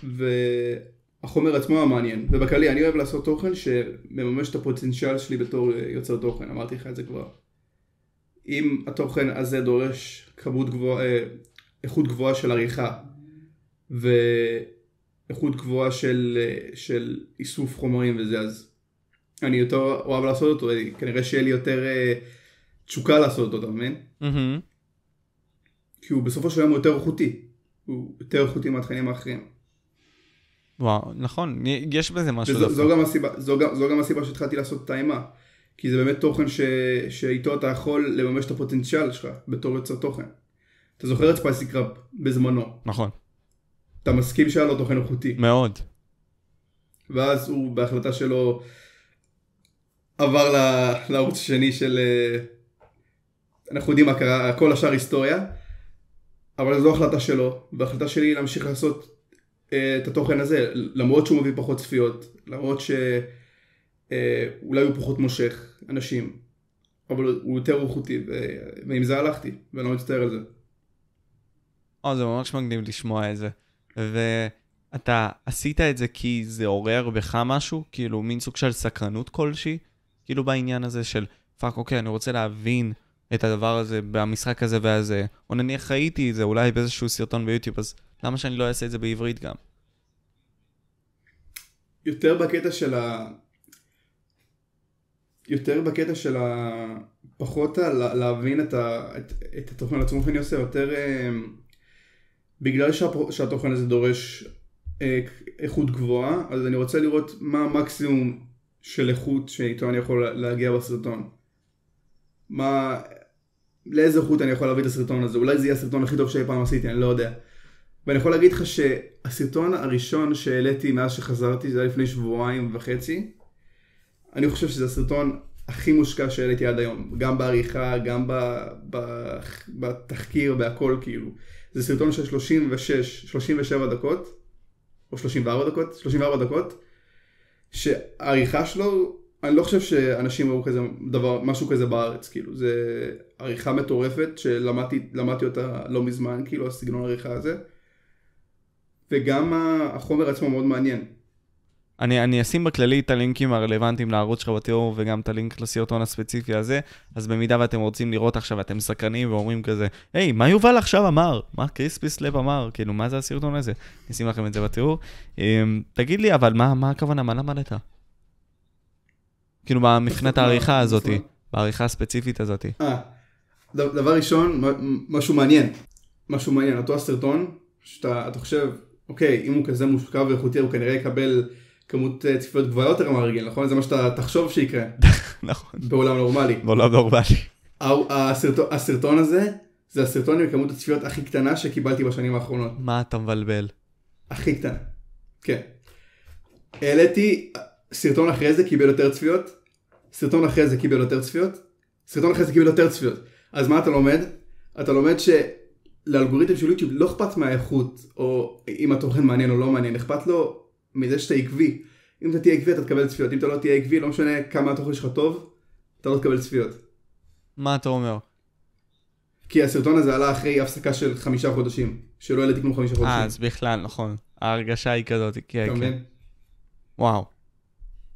והחומר עצמו המעניין. ובכללי אני אוהב לעשות תוכן שמממש את הפוטנציאל שלי בתור אה, יוצר תוכן, אמרתי לך את זה כבר. אם התוכן הזה דורש כמות גבוהה, איכות גבוהה של עריכה ואיכות גבוהה של, של איסוף חומרים וזה, אז אני יותר אוהב לעשות אותו, כנראה שיהיה לי יותר uh, תשוקה לעשות אותו, אתה מבין? Mm-hmm. כי הוא בסופו של יום יותר איכותי, הוא יותר איכותי מהתכנים האחרים. וואו, נכון, יש בזה משהו. וזו, זו, גם הסיבה, זו, זו גם הסיבה שהתחלתי לעשות את האימה. כי זה באמת תוכן ש, שאיתו אתה יכול לממש את הפוטנציאל שלך בתור יוצר תוכן. אתה זוכר את ספייסי קראפ בזמנו. נכון. אתה מסכים שהיה לו תוכן איכותי. מאוד. ואז הוא בהחלטה שלו עבר לערוץ השני של... אה, אנחנו יודעים מה קרה, כל השאר היסטוריה. אבל זו החלטה שלו, וההחלטה שלי היא להמשיך לעשות אה, את התוכן הזה, למרות שהוא מביא פחות צפיות, למרות שאולי אה, הוא פחות מושך אנשים, אבל הוא יותר איכותי, ועם זה הלכתי, ואני לא מצטער על זה. או, זה ממש מגניב לשמוע את זה. ואתה עשית את זה כי זה עורר בך משהו? כאילו, מין סוג של סקרנות כלשהי? כאילו בעניין הזה של, fuck, אוקיי, אני רוצה להבין את הדבר הזה במשחק הזה והזה, או נניח ראיתי את זה אולי באיזשהו סרטון ביוטיוב, אז למה שאני לא אעשה את זה בעברית גם? יותר בקטע של ה... יותר בקטע של ה... פחות. להבין את, ה... את... את התוכן עצמו שאני עושה, יותר אה, בגלל שה... שהתוכן הזה דורש אה, איכות גבוהה, אז אני רוצה לראות מה המקסימום של איכות שאיתו אני יכול להגיע בסרטון. מה, לאיזה איכות אני יכול להביא את הסרטון הזה, אולי זה יהיה הסרטון הכי טוב שאי פעם עשיתי, אני לא יודע. ואני יכול להגיד לך שהסרטון הראשון שהעליתי מאז שחזרתי, זה היה לפני שבועיים וחצי. אני חושב שזה הסרטון הכי מושקע שהעליתי עד היום, גם בעריכה, גם ב, ב, בתחקיר, בהכל כאילו. זה סרטון של 36, 37 דקות, או 34 דקות, 34 דקות, שהעריכה שלו, אני לא חושב שאנשים ראו כזה דבר, משהו כזה בארץ, כאילו, זה עריכה מטורפת שלמדתי אותה לא מזמן, כאילו, הסגנון העריכה הזה, וגם החומר עצמו מאוד מעניין. אני, אני אשים בכללי את הלינקים הרלוונטיים לערוץ שלך בתיאור וגם את הלינק לסרטון הספציפי הזה, אז במידה ואתם רוצים לראות עכשיו, אתם סקרנים ואומרים כזה, היי, מה יובל עכשיו אמר? מה CrispySlap אמר? כאילו, מה זה הסרטון הזה? אני אשים לכם את זה בתיאור. אמ, תגיד לי, אבל מה, מה הכוונה? מה למדת? כאילו, מבחינת העריכה הזאתי, בעריכה הספציפית הזאתי. אה, דבר ראשון, משהו מעניין. משהו מעניין, אותו הסרטון, שאתה אתה חושב, אוקיי, אם הוא כזה מושקע ואיכותי, הוא כנראה יקבל כמות אה, צפיות גבוהה יותר מהרגיל, נכון? זה מה שאתה תחשוב שיקרה נכון. בעולם נורמלי. בעולם נורמלי. הסרטון הזה, זה הסרטון עם כמות הצפיות הכי קטנה שקיבלתי בשנים האחרונות. מה אתה מבלבל? הכי קטנה. כן. העליתי, סרטון אחרי זה קיבל יותר צפיות, סרטון אחרי זה קיבל יותר צפיות, סרטון אחרי זה קיבל יותר צפיות. אז מה אתה לומד? אתה לומד שלאלגוריתם של יוטיוב לא אכפת מהאיכות, או אם התוכן מעניין או לא מעניין, אכפת לו מזה שאתה עקבי. אם אתה תהיה עקבי אתה תקבל צפיות, אם אתה לא תהיה עקבי, לא משנה כמה התוכן שלך טוב, אתה לא תקבל צפיות. מה אתה אומר? כי הסרטון הזה עלה אחרי הפסקה של חמישה חודשים, שלא העליתי כלום חמישה אה, חודשים. אז בכלל, נכון. ההרגשה היא כזאת, כן, אתה כן. מבין? וואו.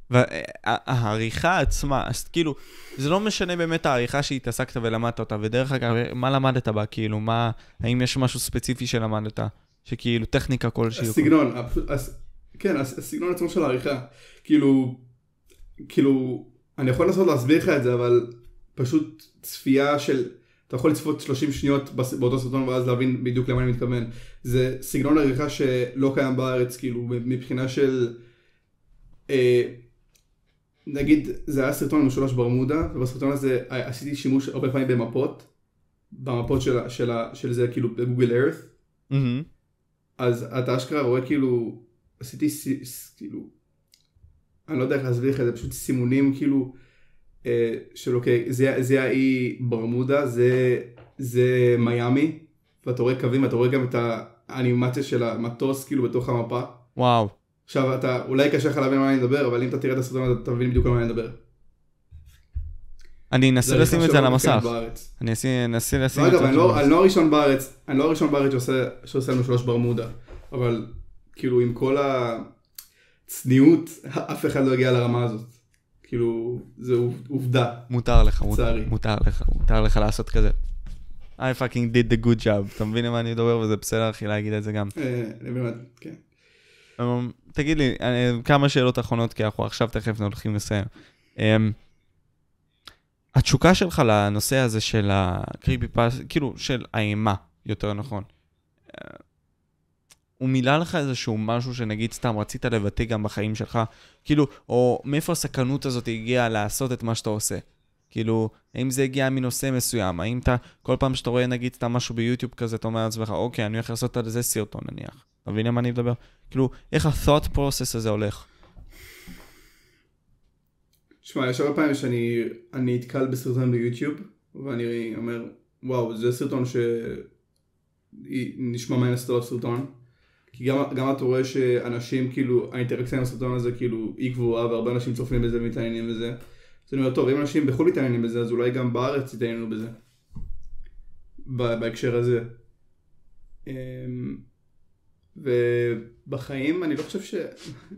והעריכה עצמה, אז כאילו, זה לא משנה באמת העריכה שהתעסקת ולמדת אותה, ודרך אגב, מה למדת בה? כאילו, מה, האם יש משהו ספציפי שלמדת? שכאילו, טכניקה כלשהי. הסגנון, הפ- הס- כן, הס- הסגנון עצמו של העריכה. כאילו, כאילו, אני יכול לנסות להסביר לך את זה, אבל פשוט צפייה של, אתה יכול לצפות 30 שניות באותו סרטון ואז להבין בדיוק למה אני מתכוון. זה סגנון עריכה שלא קיים בארץ, כאילו, מבחינה של, אה, נגיד, זה היה סרטון משולש ברמודה, ובסרטון הזה עשיתי שימוש הרבה פעמים במפות, במפות של, של, של זה כאילו בגוגל ארת. מהמם. אז אתה אשכרה רואה כאילו, עשיתי כאילו, אני לא יודע איך להסביר לך את זה, פשוט סימונים כאילו, אה, של אוקיי, זה, זה האי ברמודה, זה, זה מיאמי, ואתה רואה קווים, אתה רואה גם את האנימציה של המטוס כאילו בתוך המפה. וואו. עכשיו אתה, אולי קשה לך להבין על מה אני מדבר, אבל אם אתה תראה את הסרטון הזה, אתה מבין בדיוק על מה אני מדבר. אני אנסה זה לשים את זה על המסך. אני אנסה לשים את ואגב, זה אני על לא, אני המסך. לא הראשון בארץ, אני לא הראשון בארץ שעושה לנו שלוש ברמודה, אבל כאילו עם כל הצניעות, אף אחד לא הגיע לרמה הזאת. כאילו, זה עוב- עובדה. מותר לך, מותר, לצערי. מותר לך, מותר לך לעשות כזה. I fucking did the good job. אתה מבין למה אני מדבר וזה בסדר אחי להגיד את זה גם. אה, באמת, כן. אמ, תגיד לי, אה, כמה שאלות אחרונות, כי אנחנו עכשיו תכף הולכים לסיים. אמ, התשוקה שלך לנושא הזה של הקריפי פאס, כאילו של האימה, יותר נכון. הוא מילא לך איזשהו משהו שנגיד סתם רצית לבטא גם בחיים שלך, כאילו, או מאיפה הסכנות הזאת הגיעה לעשות את מה שאתה עושה? כאילו, האם זה הגיע מנושא מסוים? האם אתה, כל פעם שאתה רואה נגיד סתם משהו ביוטיוב כזה, אתה אומר לעצמך, אוקיי, אני הולך לעשות על זה סרטון נניח. אתה מבין למה אני מדבר? כאילו, איך ה-thought process הזה הולך? תשמע, יש הרבה פעמים שאני אני נתקל בסרטון ביוטיוב, ואני אומר, וואו, זה סרטון שנשמע מעניין לעשות עליו סרטון. כי גם, גם אתה רואה שאנשים, כאילו, האינטראקציה עם הסרטון הזה, כאילו, היא גבוהה, והרבה אנשים צופים בזה ומתעניינים בזה. אז אני אומר, טוב, אם אנשים בחו"ל מתעניינים בזה, אז אולי גם בארץ יתעניינו בזה. בהקשר הזה. אמ, ובחיים, אני לא חושב ש...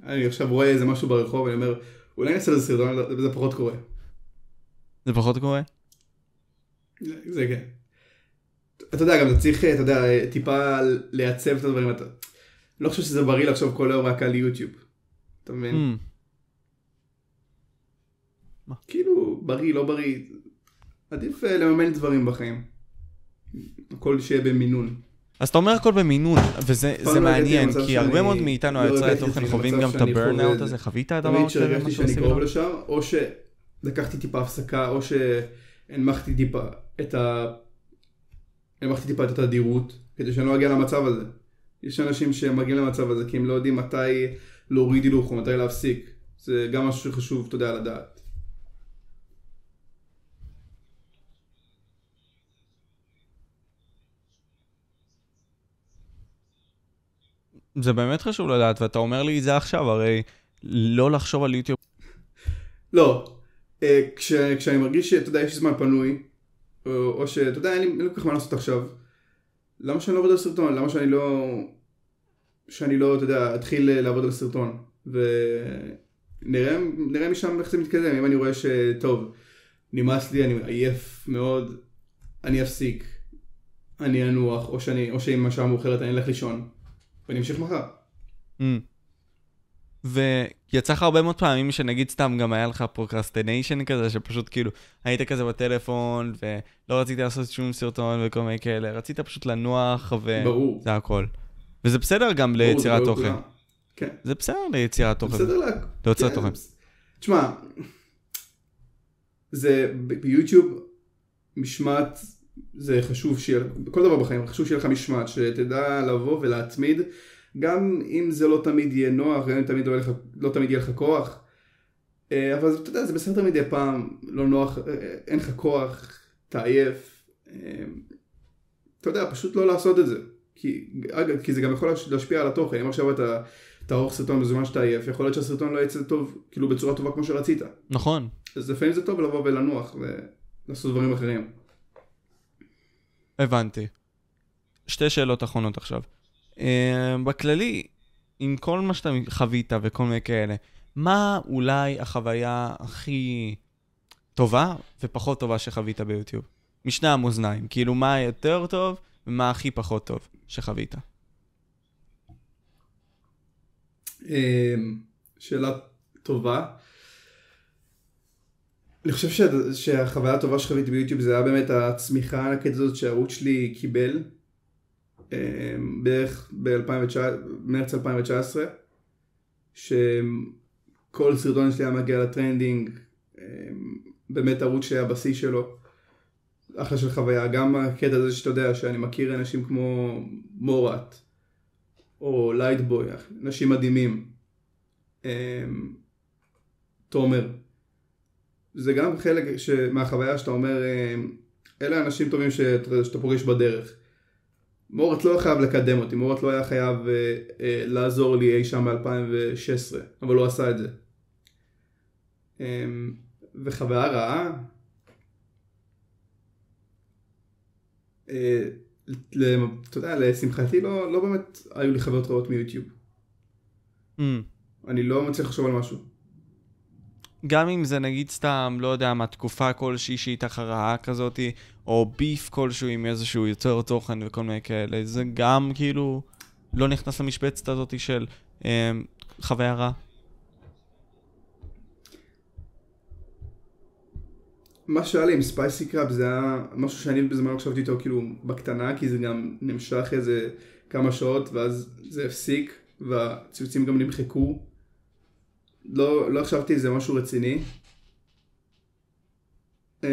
אני עכשיו רואה איזה משהו ברחוב, אני אומר, אולי נעשה לזה סרטון, וזה פחות קורה. זה פחות קורה? זה זה כן. אתה יודע, גם אתה צריך, אתה יודע, טיפה לייצב את הדברים. אתה... לא חושב שזה בריא לחשוב כל היום רק על יוטיוב. אתה מבין? Hmm. כאילו, בריא, לא בריא. עדיף אה, לממן דברים בחיים. הכל שיהיה במינון. אז אתה אומר הכל במינון, וזה לא מעניין, כי הרבה מאוד מאיתנו, לא היוצרי התוכן, חווים גם את הברנאוט הזה, חווית דבר תמיד כזה, שהרגשתי משהו שאני קרוב? לשם, או שלקחתי טיפה הפסקה, או שהנמכתי טיפה את ה... הנמכתי טיפה את התדירות, כדי שאני לא אגיע למצב הזה. יש אנשים שמגיעים למצב הזה כי הם לא יודעים מתי להוריד הילוך או מתי להפסיק. זה גם משהו שחשוב, אתה יודע, לדעת. זה באמת חשוב לדעת, ואתה אומר לי את זה עכשיו, הרי לא לחשוב על יוטיוב. לא, אה, כש, כשאני מרגיש שאתה יודע, יש לי זמן פנוי, או, או שאתה יודע, אין לי, אין לי כל כך מה לעשות עכשיו, למה שאני לא אעבוד על סרטון? למה שאני לא, שאני לא, אתה יודע, אתחיל לעבוד על סרטון? ונראה משם איך זה מתקדם, אם אני רואה שטוב, נמאס לי, אני עייף מאוד, אני אפסיק, אני אנוח, או, שאני, או שאם השעה מאוחרת אני אלך לישון, ואני אמשיך מחר. Mm. ויצא לך הרבה מאוד פעמים שנגיד סתם גם היה לך procrastination כזה, שפשוט כאילו היית כזה בטלפון ולא רצית לעשות שום סרטון וכל מיני כאלה, רצית פשוט לנוח וזה הכל. וזה בסדר גם ליצירת תוכן. כן. זה בסדר ליצירת תוכן. בסדר לה... ליוצר כן. תוכן. תשמע, זה ביוטיוב משמעת זה חשוב שיהיה, בכל דבר בחיים חשוב שיהיה לך משמעת, שתדע לבוא ולהתמיד. גם אם זה לא תמיד יהיה נוח, גם אם תמיד לא, לך, לא תמיד יהיה לך כוח. אה, אבל אתה יודע, זה בסדר מדי פעם, לא נוח, אה, אין לך כוח, אתה עייף. אה, אתה יודע, פשוט לא לעשות את זה. כי, אגב, כי זה גם יכול להשפיע על התוכן. אם עכשיו אתה תערוך סרטון בזמן שאתה עייף, יכול להיות שהסרטון לא יצא טוב, כאילו בצורה טובה כמו שרצית. נכון. אז לפעמים זה טוב לבוא ולנוח ולעשות דברים אחרים. הבנתי. שתי שאלות אחרונות עכשיו. אה, בכללי, עם כל מה שאתה חווית וכל מיני כאלה, מה אולי החוויה הכי טובה ופחות טובה שחווית ביוטיוב? משני המאזניים, כאילו מה יותר טוב ומה הכי פחות טוב שחווית? אה, שאלה טובה. אני חושב שהחוויה הטובה שחוויתי ביוטיוב זה היה באמת הצמיחה הענקית הזאת שהערוץ שלי קיבל. אמ, בערך במרץ 2019, שכל סרטון שלי היה מגיע ל trending, אמ, באמת ערוץ שהיה בשיא שלו, אחלה של חוויה, גם הקטע הזה שאתה יודע שאני מכיר אנשים כמו מורת, או לייטבוי, אנשים מדהימים, אמ, תומר, זה גם חלק מהחוויה שאתה אומר, אלה אנשים טובים שאתה, פוגש בדרך. מורט לא חייב לקדם אותי, מורט לא היה חייב אה, אה, לעזור לי אי שם ב-2016, אבל הוא עשה את זה. אה, וחוויה רעה, אה, אתה יודע, לשמחתי לא, לא באמת היו לי חוויות רעות מיוטיוב. Mm. אני לא מצליח לחשוב על משהו. גם אם זה נגיד סתם, לא יודע מה, תקופה כלשהי שהיא ככה רעה כזאתי, או ביף כלשהו עם איזשהו יוצר תוכן וכל מיני כאלה, זה גם כאילו לא נכנס למשבצת הזאת של אה, חוויה רעה. מה שהיה לי עם ספייסי קראפ זה היה משהו שאני בזמן חשבתי איתו כאילו בקטנה, כי זה גם נמשך איזה כמה שעות ואז זה הפסיק והציוצים גם נמחקו. לא, לא חשבתי זה משהו רציני. Um,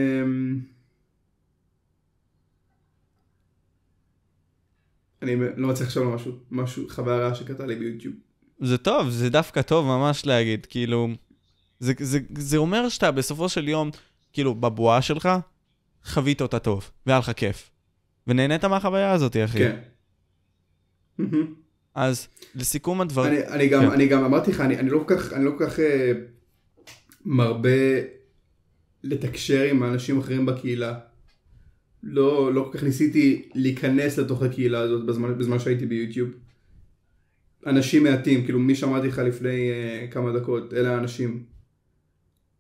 אני לא מצליח לחשוב על משהו, משהו, חוויה רעה שקרתה לי ביוטיוב. זה טוב, זה דווקא טוב ממש להגיד, כאילו, זה, זה, זה אומר שאתה בסופו של יום, כאילו, בבועה שלך, חווית אותה טוב, והיה לך כיף. ונהנית מהחוויה הזאת, אחי. כן. אז לסיכום הדברים... אני, אני, גם, כן. אני גם אמרתי לך, אני, אני לא כל כך, אני לא כל כך אה, מרבה לתקשר עם אנשים אחרים בקהילה. לא, לא כל כך ניסיתי להיכנס לתוך הקהילה הזאת בזמן, בזמן שהייתי ביוטיוב. אנשים מעטים, כאילו מי שאמרתי לך לפני uh, כמה דקות, אלה האנשים.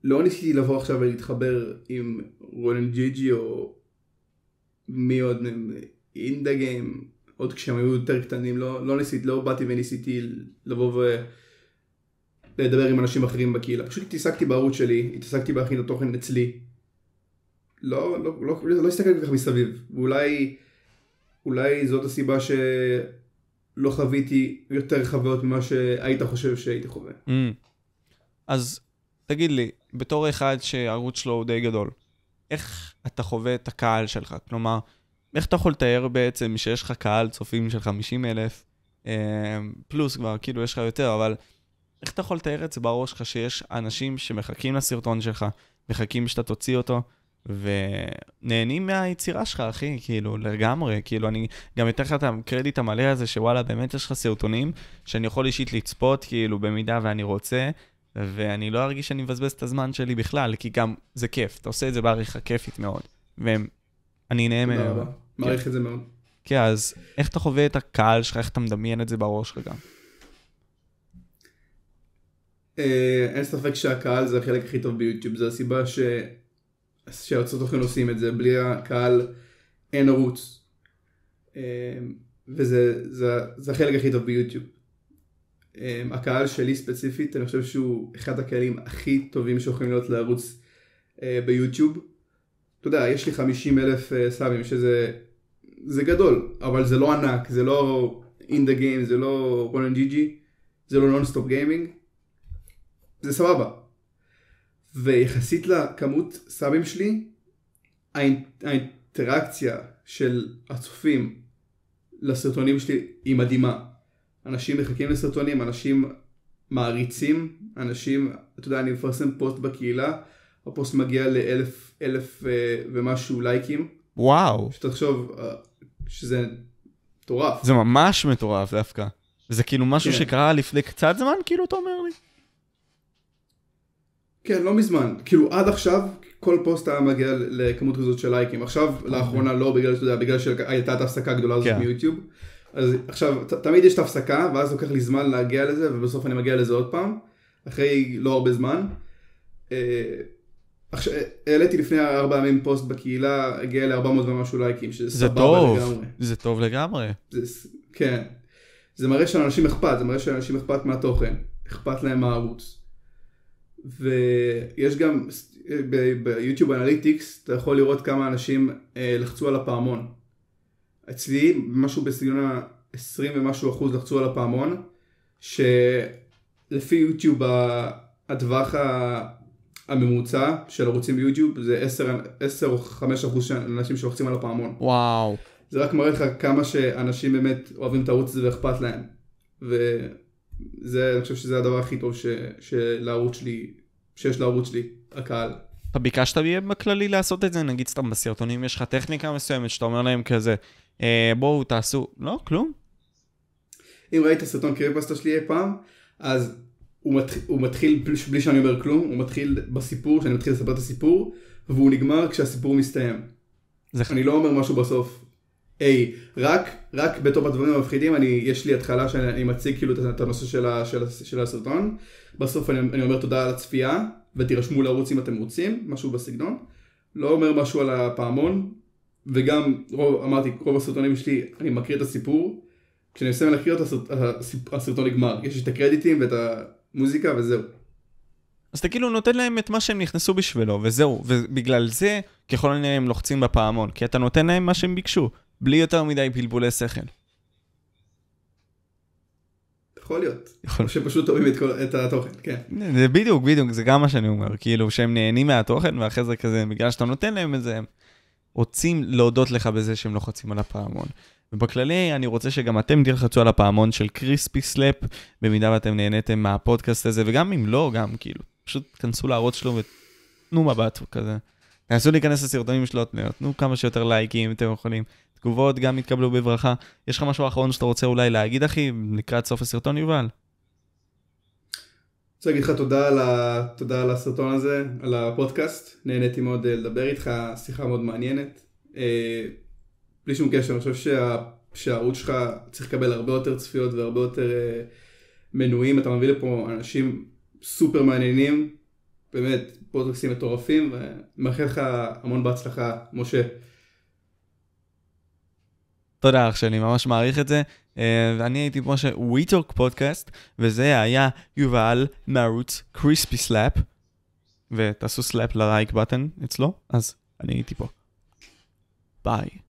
לא ניסיתי לבוא עכשיו ולהתחבר עם רונן ג'יג'י או מי עוד, אינדה גיים, עוד כשהם היו יותר קטנים, לא, לא ניסיתי, לא באתי וניסיתי לבוא ולדבר עם אנשים אחרים בקהילה. פשוט התעסקתי בערוץ שלי, התעסקתי בהכין התוכן אצלי. לא, לא, לא, לא הסתכלתי ככה מסביב. ואולי אולי זאת הסיבה שלא חוויתי יותר חוויות ממה שהיית חושב שהייתי חווה. Mm. אז תגיד לי, בתור אחד שהערוץ שלו הוא די גדול, איך אתה חווה את הקהל שלך? כלומר, איך אתה יכול לתאר בעצם שיש לך קהל צופים של 50 אלף, אה, פלוס כבר, כאילו יש לך יותר, אבל איך אתה יכול לתאר את זה בראש שלך שיש אנשים שמחכים לסרטון שלך, מחכים שאתה תוציא אותו, ונהנים מהיצירה שלך, אחי, כאילו, לגמרי. כאילו, אני גם אתן לך את הקרדיט המלא הזה, שוואלה, באמת יש לך סרטונים שאני יכול אישית לצפות, כאילו, במידה ואני רוצה, ואני לא ארגיש שאני מבזבז את הזמן שלי בכלל, כי גם זה כיף, אתה עושה את זה בעריכה כיפית מאוד. ואני נהנה מהם. מעריך את זה מאוד. כן, אז איך אתה חווה את הקהל שלך, איך אתה מדמיין את זה בראש שלך גם? אה, אין ספק שהקהל זה החלק הכי טוב ביוטיוב, זו הסיבה ש... שהיוצרות תוכן עושים את זה, בלי הקהל אין ערוץ. אה, וזה זה, זה החלק הכי טוב ביוטיוב. אה, הקהל שלי ספציפית, אני חושב שהוא אחד הקהלים הכי טובים שיכולים להיות לערוץ ביוטיוב. אתה יודע, יש לי 50 אלף אה, סאבים, שזה זה גדול, אבל זה לא ענק, זה לא in the game, זה לא רולן ג'י ג'י, זה לא nonstop gaming, זה סבבה. ויחסית לכמות סאבים שלי, האינ- האינטראקציה של הצופים לסרטונים שלי היא מדהימה. אנשים מחכים לסרטונים, אנשים מעריצים, אנשים, אתה יודע, אני מפרסם פוסט בקהילה, הפוסט מגיע לאלף אלף אה, ומשהו לייקים, וואו, שתחשוב אה, שזה מטורף. זה ממש מטורף דווקא. זה כאילו משהו כן. שקרה לפני קצת זמן, כאילו, אתה אומר לי? כן, לא מזמן. כאילו עד עכשיו כל פוסט היה מגיע לכמות כזאת של לייקים. עכשיו, לאחרונה לא, בגלל, אתה יודע, בגלל שהייתה את ההפסקה הגדולה הזאת כן. מיוטיוב. אז עכשיו, ת, תמיד יש את ההפסקה, ואז לוקח לי זמן להגיע לזה, ובסוף אני מגיע לזה עוד פעם, אחרי לא הרבה זמן. עכשיו, העליתי לפני ארבע ימים פוסט בקהילה, הגיע ל-400 ומשהו לייקים, שזה זה סבבה טוב, לגמרי. זה טוב לגמרי. זה, כן. זה מראה שלאנשים אכפת, זה מראה שלאנשים אכפת מהתוכן, אכפת להם מהערוץ. ויש גם, ב YouTube Analytics, אתה יכול לראות כמה אנשים אה, לחצו על הפעמון. אצלי, משהו בסגנון ה-20 ומשהו אחוז לחצו על הפעמון, שלפי יוטיוב הטווח ה- הממוצע של ערוצים ביוטיוב זה 10, 10 או 5 אחוז של אנשים שלוחצים על הפעמון. וואו. זה רק מראה לך כמה שאנשים באמת אוהבים את הערוץ הזה ואכפת להם. וזה, אני חושב שזה הדבר הכי טוב ש, שלערוץ שלי, שיש לערוץ שלי, הקהל. אתה ביקשת בכללי לעשות את זה? נגיד סתם בסרטונים יש לך טכניקה מסוימת שאתה אומר להם כזה, אה, בואו תעשו, לא, כלום. אם ראית סרטון קריפסטה שלי אי פעם, אז הוא מתחיל, הוא מתחיל בלי, שאני אומר כלום, הוא מתחיל בסיפור, שאני מתחיל לספר את הסיפור, והוא נגמר כשהסיפור מסתיים. זה אני לא אומר משהו בסוף. היי, רק, רק בתור הדברים המפחידים, אני, יש לי התחלה שאני מציג כאילו את- הנושא של, ה, של, ה- של הסרטון, בסוף אני, אני אומר תודה על הצפייה, ותירשמו לערוץ אם אתם רוצים, משהו בסגנון, לא אומר משהו על הפעמון, וגם, רוב, אמרתי, רוב הסרטונים שלי, אני מקריא את הסיפור, כשאני מסיים להקריא את הסרט, הסרט, הסרטון נגמר, יש את הקרדיטים ואת המוזיקה וזהו. אז אתה כאילו נותן להם את מה שהם נכנסו בשבילו, וזהו. ובגלל זה, ככל הנראה הם לוחצים בפעמון, כי אתה נותן להם מה שהם ביקשו, בלי יותר מדי בלבולי שכל. יכול להיות. יכול. או שפשוט אוהבים את, כל, את התוכן, כן. זה בדיוק, בדיוק, זה גם מה שאני אומר, כאילו שהם נהנים מהתוכן, ואחרי זה כזה, בגלל שאתה נותן להם את זה, הם רוצים להודות לך בזה שהם לוחצים על הפעמון. ובכללי, אני רוצה שגם אתם תלחצו על הפעמון של קריספי סלאפ, במידה ואתם נהניתם מהפודקאסט הזה, וגם אם לא, גם כאילו, פשוט תכנסו לערוץ שלו ותנו מבט כזה. תנסו להיכנס לסרטונים שלו, תנו כמה שיותר לייקים אם אתם יכולים. תגובות גם יתקבלו בברכה. יש לך משהו אחרון שאתה רוצה אולי להגיד, אחי, לקראת סוף הסרטון, יובל? רוצה להגיד לך תודה על, ה... תודה על הסרטון הזה, על הפודקאסט. נהניתי מאוד אה, לדבר איתך, שיחה מאוד מעניינת. בלי שום קשר, אני חושב שה... שהערוץ שלך צריך לקבל הרבה יותר צפיות והרבה יותר אה, מנויים. אתה מביא לפה אנשים סופר מעניינים, באמת פודקאסטים מטורפים, ומאחל לך המון בהצלחה, משה. תודה אח שלי, ממש מעריך את זה. אה, ואני הייתי פה של WeTalk פודקאסט, וזה היה יובל מערוץ קריספי סלאפ, ותעשו סלאפ ללייק בטן אצלו, אז אני הייתי פה. ביי.